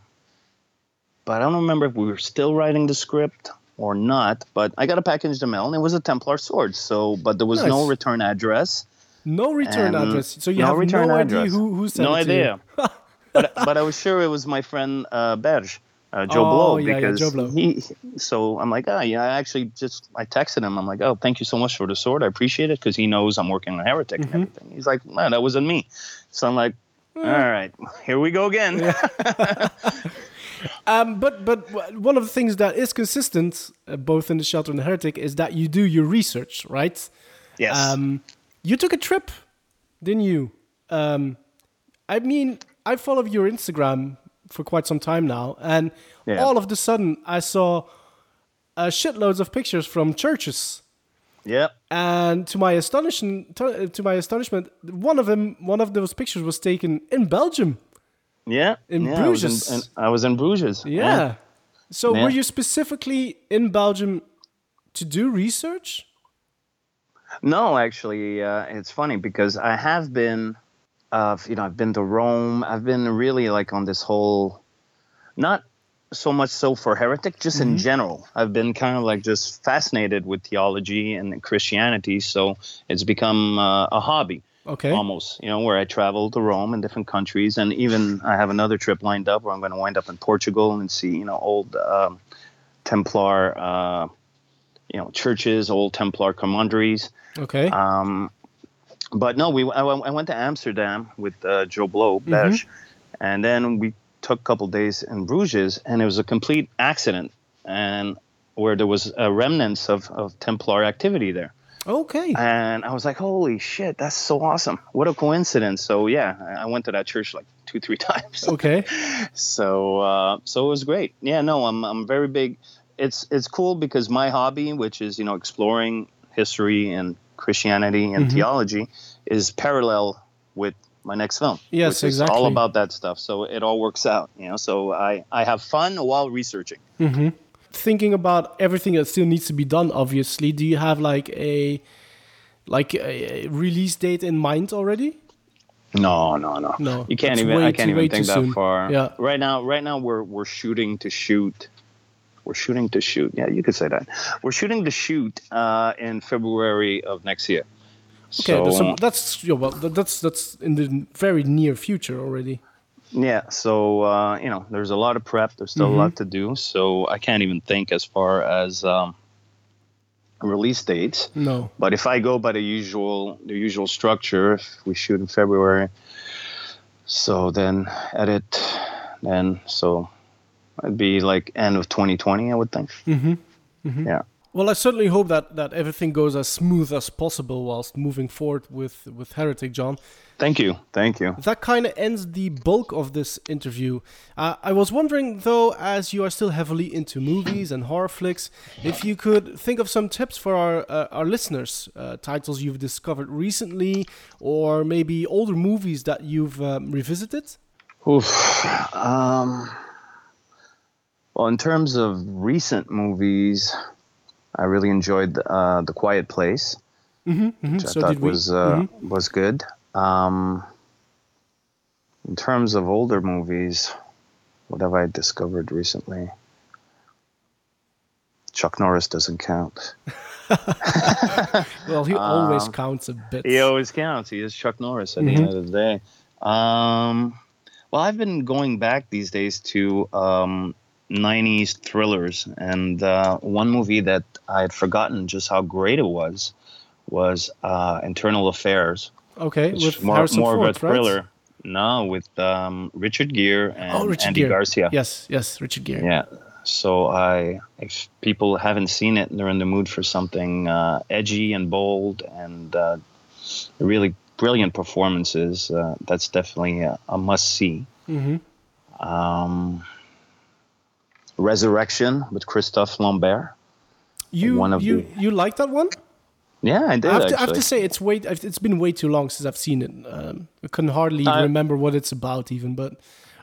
but I don't remember if we were still writing the script or not. But I got a package in the mail, and it was a Templar sword. So, but there was no return address. No return address. So you no have return no address. idea who, who sent no it you. idea. but but I was sure it was my friend uh, Berge, uh, Joe Oh, Blow, yeah, yeah, because JoBlo. he. So I'm like, ah, yeah. I actually just I texted him. I'm like, oh, thank you so much for the sword. I appreciate it because he knows I'm working on Heretic Mm-hmm. and everything. He's like, man, that wasn't me. So I'm like, all right, here we go again. Um, but but one of the things that is consistent, uh, both in the shelter and the heretic, is that you do your research, right? Yes. Um, you took a trip, didn't you? Um, I mean, I follow your Instagram for quite some time now, and Yeah. all of the sudden I saw uh, shitloads of pictures from churches. Yep. And to my astonishment, to, my astonishment, one of them, one of those pictures was taken in Belgium. Yeah. In yeah, I was in- Bruges. in- I was in Bruges. Yeah. So Yeah. were you specifically in Belgium to do research? No, actually, uh, it's funny because I have been, uh, you know, I've been to Rome. I've been really like on this whole, not so much so for heretic, just in general. I've been kind of like just fascinated with theology and Christianity. So it's become uh, a hobby. Okay. Almost, you know, where I travel to Rome and different countries, and even I have another trip lined up where I'm going to wind up in Portugal and see, you know, old um, Templar, uh, you know, churches, old Templar commanderies. Okay. Um, but no, we I, went- I went to Amsterdam with uh, JoBlo, Mm-hmm. And then we took a couple days in Bruges, and it was a complete accident, and where there was a remnants of, of Templar activity there. Okay. And I was like, holy shit, that's so awesome. What a coincidence. So yeah, I- I went to that church like two, three times. Okay. So uh, so it was great. Yeah, no, I'm I'm very big. It's it's cool because my hobby, which is you know exploring history and Christianity and Mhm. theology, is parallel with my next film. Yes, is all about that stuff. So it all works out. You know, so I I have fun while researching. hmm Thinking about everything that still needs to be done, obviously, do you have like a like a release date in mind already? No, no, no. No, You can't even. I can't even think that soon. far. Yeah. Right now, right now we're we're shooting to shoot. We're shooting to shoot. Yeah, you could say that. We're shooting to shoot uh, in February of next year. Okay, that's, So, that's yeah, well, that's that's in the very near future already. yeah. So uh, you know, there's a lot of prep. There's still Mhm. a lot to do. So I can't even think as far as um, release dates. No. But if I go by the usual the usual structure, if we shoot in February, so then edit, then so it'd be like end of 2020, I would think. Mm-hmm. hmm Yeah. Well, I certainly hope that, that everything goes as smooth as possible whilst moving forward with, with Heretic, John. Thank you, thank you. That kind of ends the bulk of this interview. Uh, I was wondering, though, as you are still heavily into movies and horror flicks, if you could think of some tips for our uh, our listeners, uh, titles you've discovered recently, or maybe older movies that you've um, revisited. Oof. Um, well, in terms of recent movies, I really enjoyed uh, The Quiet Place, Mm-hmm, which I So thought was uh, Mhm. was good. Um, in terms of older movies, what have I discovered recently? Chuck Norris doesn't count. well, he always Um, counts a bit. He always counts. He is Chuck Norris at the end of the day. Um, well, I've been going back these days to um, 90s thrillers, and uh, one movie that I had forgotten just how great it was was uh, Internal Affairs. Okay, which with more, Harrison more Ford, of a right? thriller. No, with um, Richard Gere and oh, Richard Andy Gere. Garcia. Yes, yes, Richard Gere. Yeah. So I, if people haven't seen it and they're in the mood for something uh, edgy and bold and uh, really brilliant performances, uh, that's definitely a, a must see. hmm Um, Resurrection with Christophe Lambert. You One of you the- you like that one? Yeah, I did. I have, to, I have to say it's way it's been way too long since I've seen it. Um, I can hardly I- remember what it's about even, but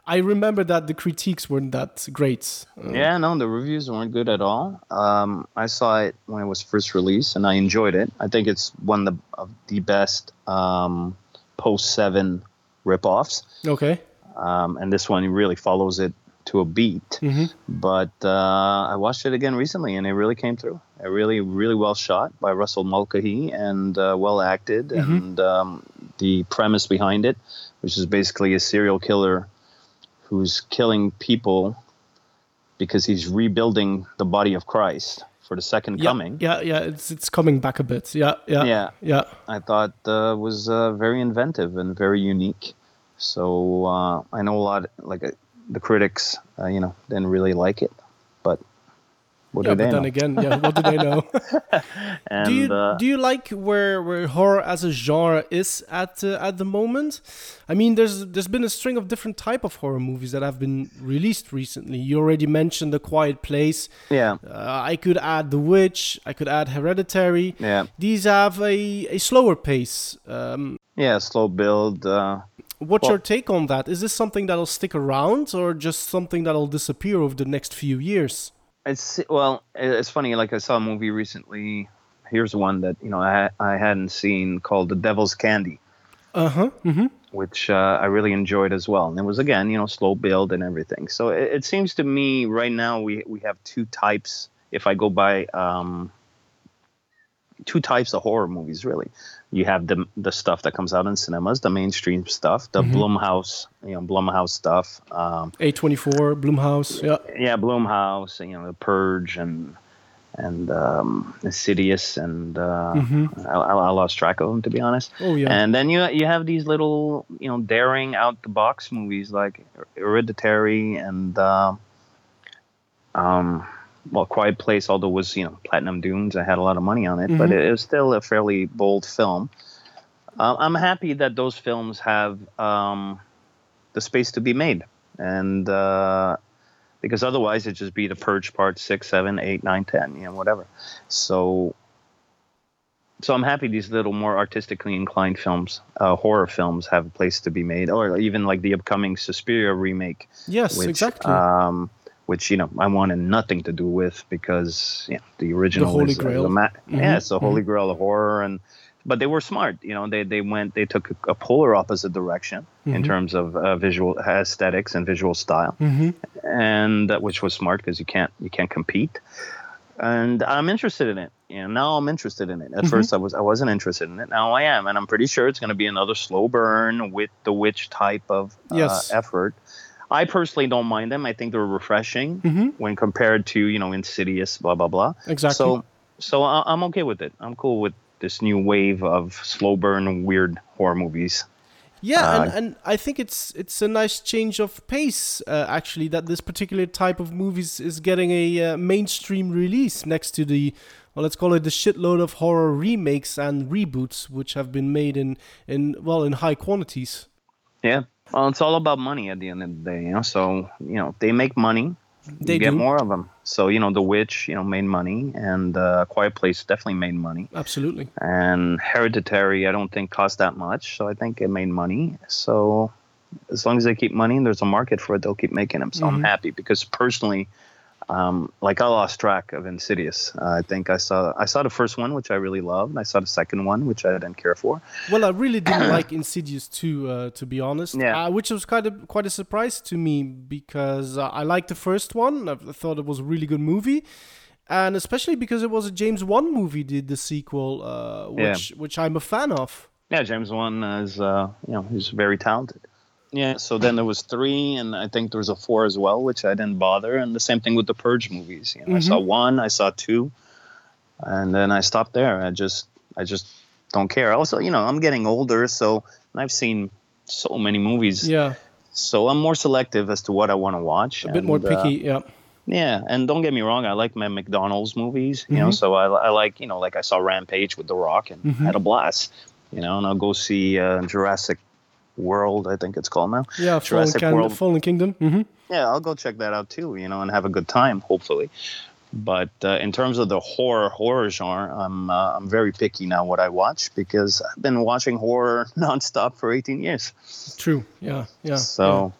I remember that the critiques weren't that great. Uh, Yeah, no, the reviews weren't good at all. Um, I saw it when it was first released, and I enjoyed it. I think it's one of the, of the best um, post seven ripoffs, Okay. um, and this one really follows it to a beat. hmm But uh, I watched it again recently, and it really came through. It really, really well shot by Russell Mulcahy and uh, well acted, and um, the premise behind it, which is basically a serial killer who's killing people because he's rebuilding the body of Christ for the second Yeah, coming. yeah, yeah. It's it's coming back a bit. Yeah, yeah, Yeah. yeah. I thought uh, was uh, very inventive and very unique. So uh, I know a lot, like uh, the critics, uh, you know, didn't really like it, but what yeah, do they but then know? again, yeah, what do they know? and do you uh, do you like where where horror as a genre is at uh, at the moment? I mean, there's there's been a string of different type of horror movies that have been released recently. You already mentioned The Quiet Place. yeah, Uh, I could add The Witch. I could add Hereditary. yeah, These have a, a slower pace. Um, yeah, slow build. What's Well- your take on that? Is this something that'll stick around, or just something that'll disappear over the next few years? It's well, it's funny. Like I saw a movie recently. Here's one that you know I I hadn't seen called The Devil's Candy, Uh huh. Mm-hmm. which uh, I really enjoyed as well. And it was again, you know, slow build and everything. So it, it seems to me right now we we have two types. If I go by um, two types of horror movies, really, you have the the stuff that comes out in cinemas, the mainstream stuff, the Blumhouse, you know, Blumhouse stuff. Um, A24, Blumhouse. Yeah. yeah, Blumhouse, you know, The Purge and and um, Insidious, and uh, I, I lost track of them to be honest. Oh yeah. And then you you have these little you know daring out the box movies like Hereditary and uh, um, well, Quiet Place, although it was you know Platinum Dunes, I had a lot of money on it, but Mhm. it was still a fairly bold film. Uh, I'm happy that those films have um, the space to be made, and uh, because otherwise it'd just be the Purge Part six, seven, eight, nine, ten, you know, whatever. So, so I'm happy these little more artistically inclined films, uh, horror films, have a place to be made, or even like the upcoming Suspiria remake, yes, which, exactly. um, which you know I wanted nothing to do with because you know, the original the Holy is, is Grail. a ma- Mhm, yeah, it's the holy grail of horror, and but they were smart. You know, they they went they took a, a polar opposite direction in Mhm. terms of uh, visual aesthetics and visual style, hmm and uh, which was smart because you can't you can't compete. And I'm interested in it. You know, now I'm interested in it. At Mhm. first, I was I wasn't interested in it. Now I am, and I'm pretty sure it's going to be another slow burn with the witch type of uh, Yes. effort. I personally don't mind them. I think they're refreshing hmm when compared to you know Insidious, blah blah blah. Exactly. So so I- I'm okay with it. I'm cool with this new wave of slow burn weird horror movies. Yeah, Uh, and, and I think it's it's a nice change of pace uh, actually that this particular type of movies is getting a uh, mainstream release next to the well let's call it the shitload of horror remakes and reboots which have been made in in well in high quantities. Yeah. Well, it's all about money at the end of the day, you know. So you know they make money, They get do. more of them. So you know The Witch, you know, made money, and uh, Quiet Place definitely made money, Absolutely. and Hereditary I don't think cost that much, so I think it made money. So as long as they keep money and there's a market for it, they'll keep making them. So I'm Mhm. happy because personally. Um, like I lost track of Insidious. Uh, I think I saw I saw the first one, which I really loved. I saw the second one, which I didn't care for. Well, I really didn't like Insidious 2, uh, to be honest. Yeah. Uh, which was kind of quite a surprise to me because uh, I liked the first one. I thought it was a really good movie. and especially because it was a James Wan movie, Did the sequel, uh, Yeah. which which I'm a fan of. Yeah, James Wan is, uh, you know, he's very talented. Yeah, so then there was three, and I think there was a four as well, which I didn't bother. And the same thing with the Purge movies. You know, I saw one, I saw two, and then I stopped there. I just, I just don't care. Also, you know, I'm getting older, so and I've seen so many movies. Yeah, So I'm more selective as to what I want to watch. a bit more picky. yeah. Yeah, and don't get me wrong, I like my McDonald's movies. You know, Mhm. so I, I like you know like I saw Rampage with The Rock and Mhm. had a blast. You know, and I'll go see uh, Jurassic World, I think it's called now. Yeah, Fallen, Jurassic Can- World. Fallen Kingdom. hmm Yeah, I'll go check that out too. You know, and have a good time, hopefully. But uh, in terms of the horror horror genre, I'm uh, I'm very picky now what I watch because I've been watching horror nonstop for 18 years. True. Yeah. Yeah. So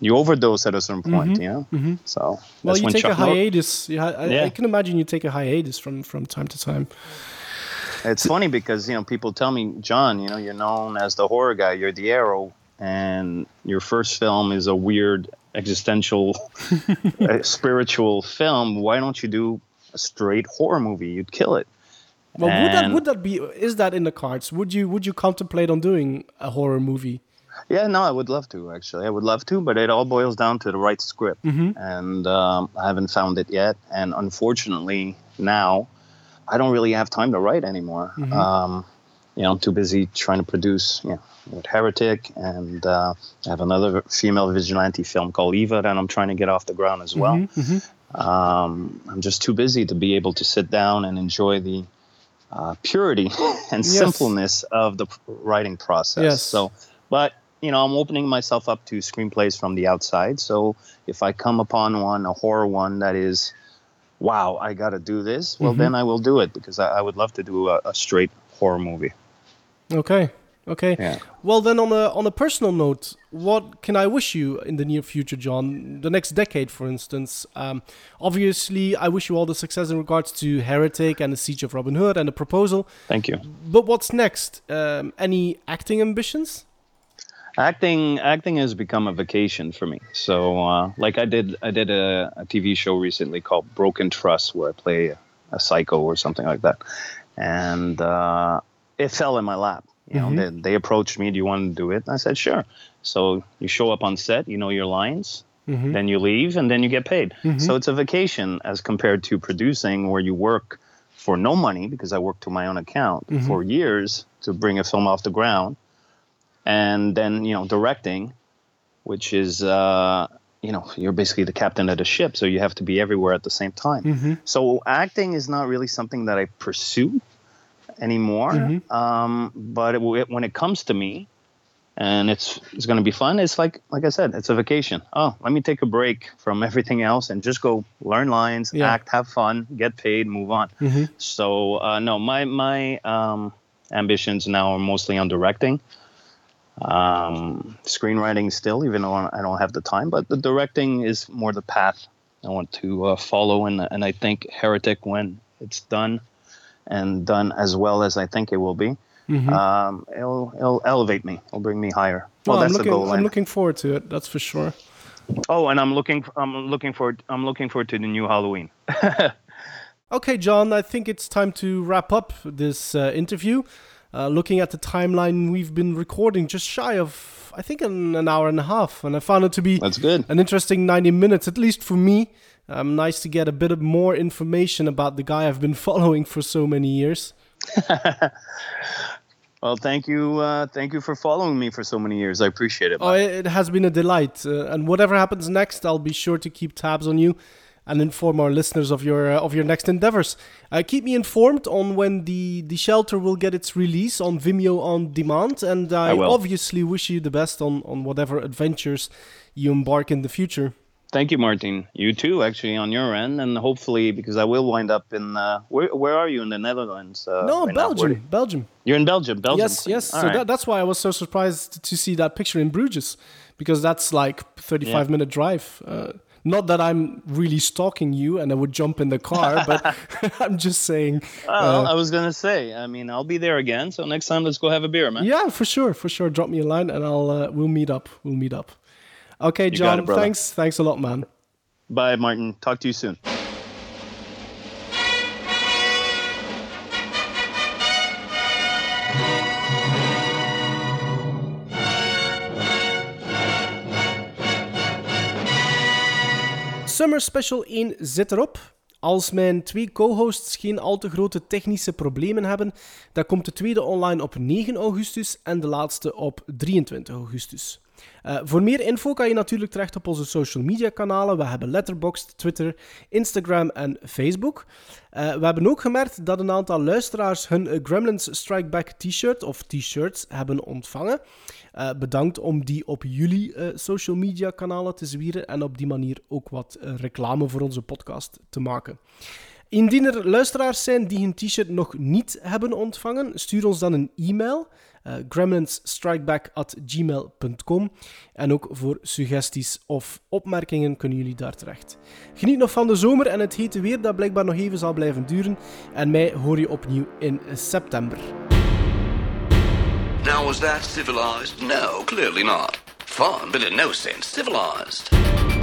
you overdose at a certain point, Mhm, you know. mhm. So Well, you take a Chuck Nor- hiatus. Yeah, I, I can imagine you take a hiatus from from time to time. It's funny because you know people tell me, John, you know, you're known as the horror guy. You're the arrow, and your first film is a weird existential, uh, spiritual film. Why don't you do a straight horror movie? You'd kill it. Well, would that would that be? Is that in the cards? Would you would you contemplate on doing a horror movie? Yeah, no, I would love to actually. I would love to, but it all boils down to the right script, Mhm. and um, I haven't found it yet. And unfortunately, now I don't really have time to write anymore. Mhm. Um, you know, I'm too busy trying to produce, you know, with Heretic, and uh, I have another female vigilante film called Eva that I'm trying to get off the ground as well. Mhm, mhm. Um, I'm just too busy to be able to sit down and enjoy the uh, purity and Yes. simpleness of the writing process. Yes. So, but you know, I'm opening myself up to screenplays from the outside. So if I come upon one, a horror one that is, wow, I got to do this. Well, Mhm. then I will do it because I, I would love to do a, a straight horror movie. Okay. Okay. Yeah. Well, then on a on a personal note, what can I wish you in the near future, John? The next decade, for instance. Um, obviously, I wish you all the success in regards to Heretic and the Siege of Robin Hood and the proposal. Thank you. But what's next? Um, any acting ambitions? Acting acting has become a vacation for me so uh, like i did i did a, a tv show recently called broken trust where i play a, a psycho or something like that and uh, it fell in my lap you know Mhm. they, they approached me do you want to do it and i said sure so you show up on set you know your lines Mhm. then you leave and then you get paid Mhm. so it's a vacation as compared to producing where you work for no money because i work to my own account Mhm. for years to bring a film off the ground and then you know directing which is uh you know you're basically the captain of the ship so you have to be everywhere at the same time Mhm. so acting is not really something that i pursue anymore Mhm. um but it, it- when it comes to me and it's it's going to be fun it's like like i said it's a vacation oh let me take a break from everything else and just go learn lines Yeah. act have fun get paid move on Mhm. so uh, no, my my um, ambitions now are mostly on directing, um, screenwriting still, even though I don't have the time. But the directing is more the path I want to uh, follow, and and I think Heretic, when it's done, and done as well as I think it will be, Mhm. um, it'll it'll elevate me. It'll bring me higher. Well, Well, I'm that's looking. the goal. I'm and- looking forward to it. That's for sure. oh, and I'm looking I'm looking forward I'm looking forward to the new Halloween. Okay, John, I think it's time to wrap up this uh, interview. Uh, looking at the timeline, we've been recording just shy of, I think, an, an hour and a half, and I found it to be That's good. an interesting 90 minutes, at least for me. Um, nice to get a bit of more information about the guy I've been following for so many years. Well, thank you, uh, thank you for following me for so many years. I appreciate it. Oh, it it has been a delight, uh, and whatever happens next, I'll be sure to keep tabs on you and inform our listeners of your uh, of your next endeavors. Uh, keep me informed on when the the shelter will get its release on Vimeo on demand, and I, I obviously wish you the best on on whatever adventures you embark in the future. Thank you, Martin. You too, actually, on your end, and hopefully, because I will wind up in uh, where? Where are you in the Netherlands? Uh, no, right? Belgium, Where- Belgium. You're in Belgium, Belgium. Yes, yes. All so right. that, that's why I was so surprised to see that picture in Bruges, because that's like 35 Yeah. minute drive. Uh, not that I'm really stalking you and I would jump in the car, but I'm just saying. Well, uh, I was gonna say. I mean, I'll be there again. So next time, let's go have a beer, man. yeah, for sure, for sure. Drop me a line and I'll uh, we'll meet up. We'll meet up. Okay, got John. it, thanks, thanks a lot, man. Bye, Martin. Talk to you soon. Summer Special 1 zit erop. Als mijn twee co-hosts geen al te grote technische problemen hebben, dan komt de tweede online op 9 augustus en de laatste op 23 augustus. Uh, voor meer info kan je natuurlijk terecht op onze social media kanalen. We hebben Letterboxd, Twitter, Instagram en Facebook. Uh, we hebben ook gemerkt dat een aantal luisteraars hun Gremlins Strike Back t-shirt of t-shirts hebben ontvangen. Bedankt om die op jullie social media kanalen te zwieren en op die manier ook wat reclame voor onze podcast te maken. Indien er luisteraars zijn die hun t-shirt nog niet hebben ontvangen, stuur ons dan een e-mail uh, gremlinsstrikeback.gmail.com. En ook voor suggesties of opmerkingen kunnen jullie daar terecht. Geniet nog van de zomer en het hete weer dat blijkbaar nog even zal blijven duren. En mij hoor je opnieuw in september. Now that civilized? No, clearly not. No sense civilized.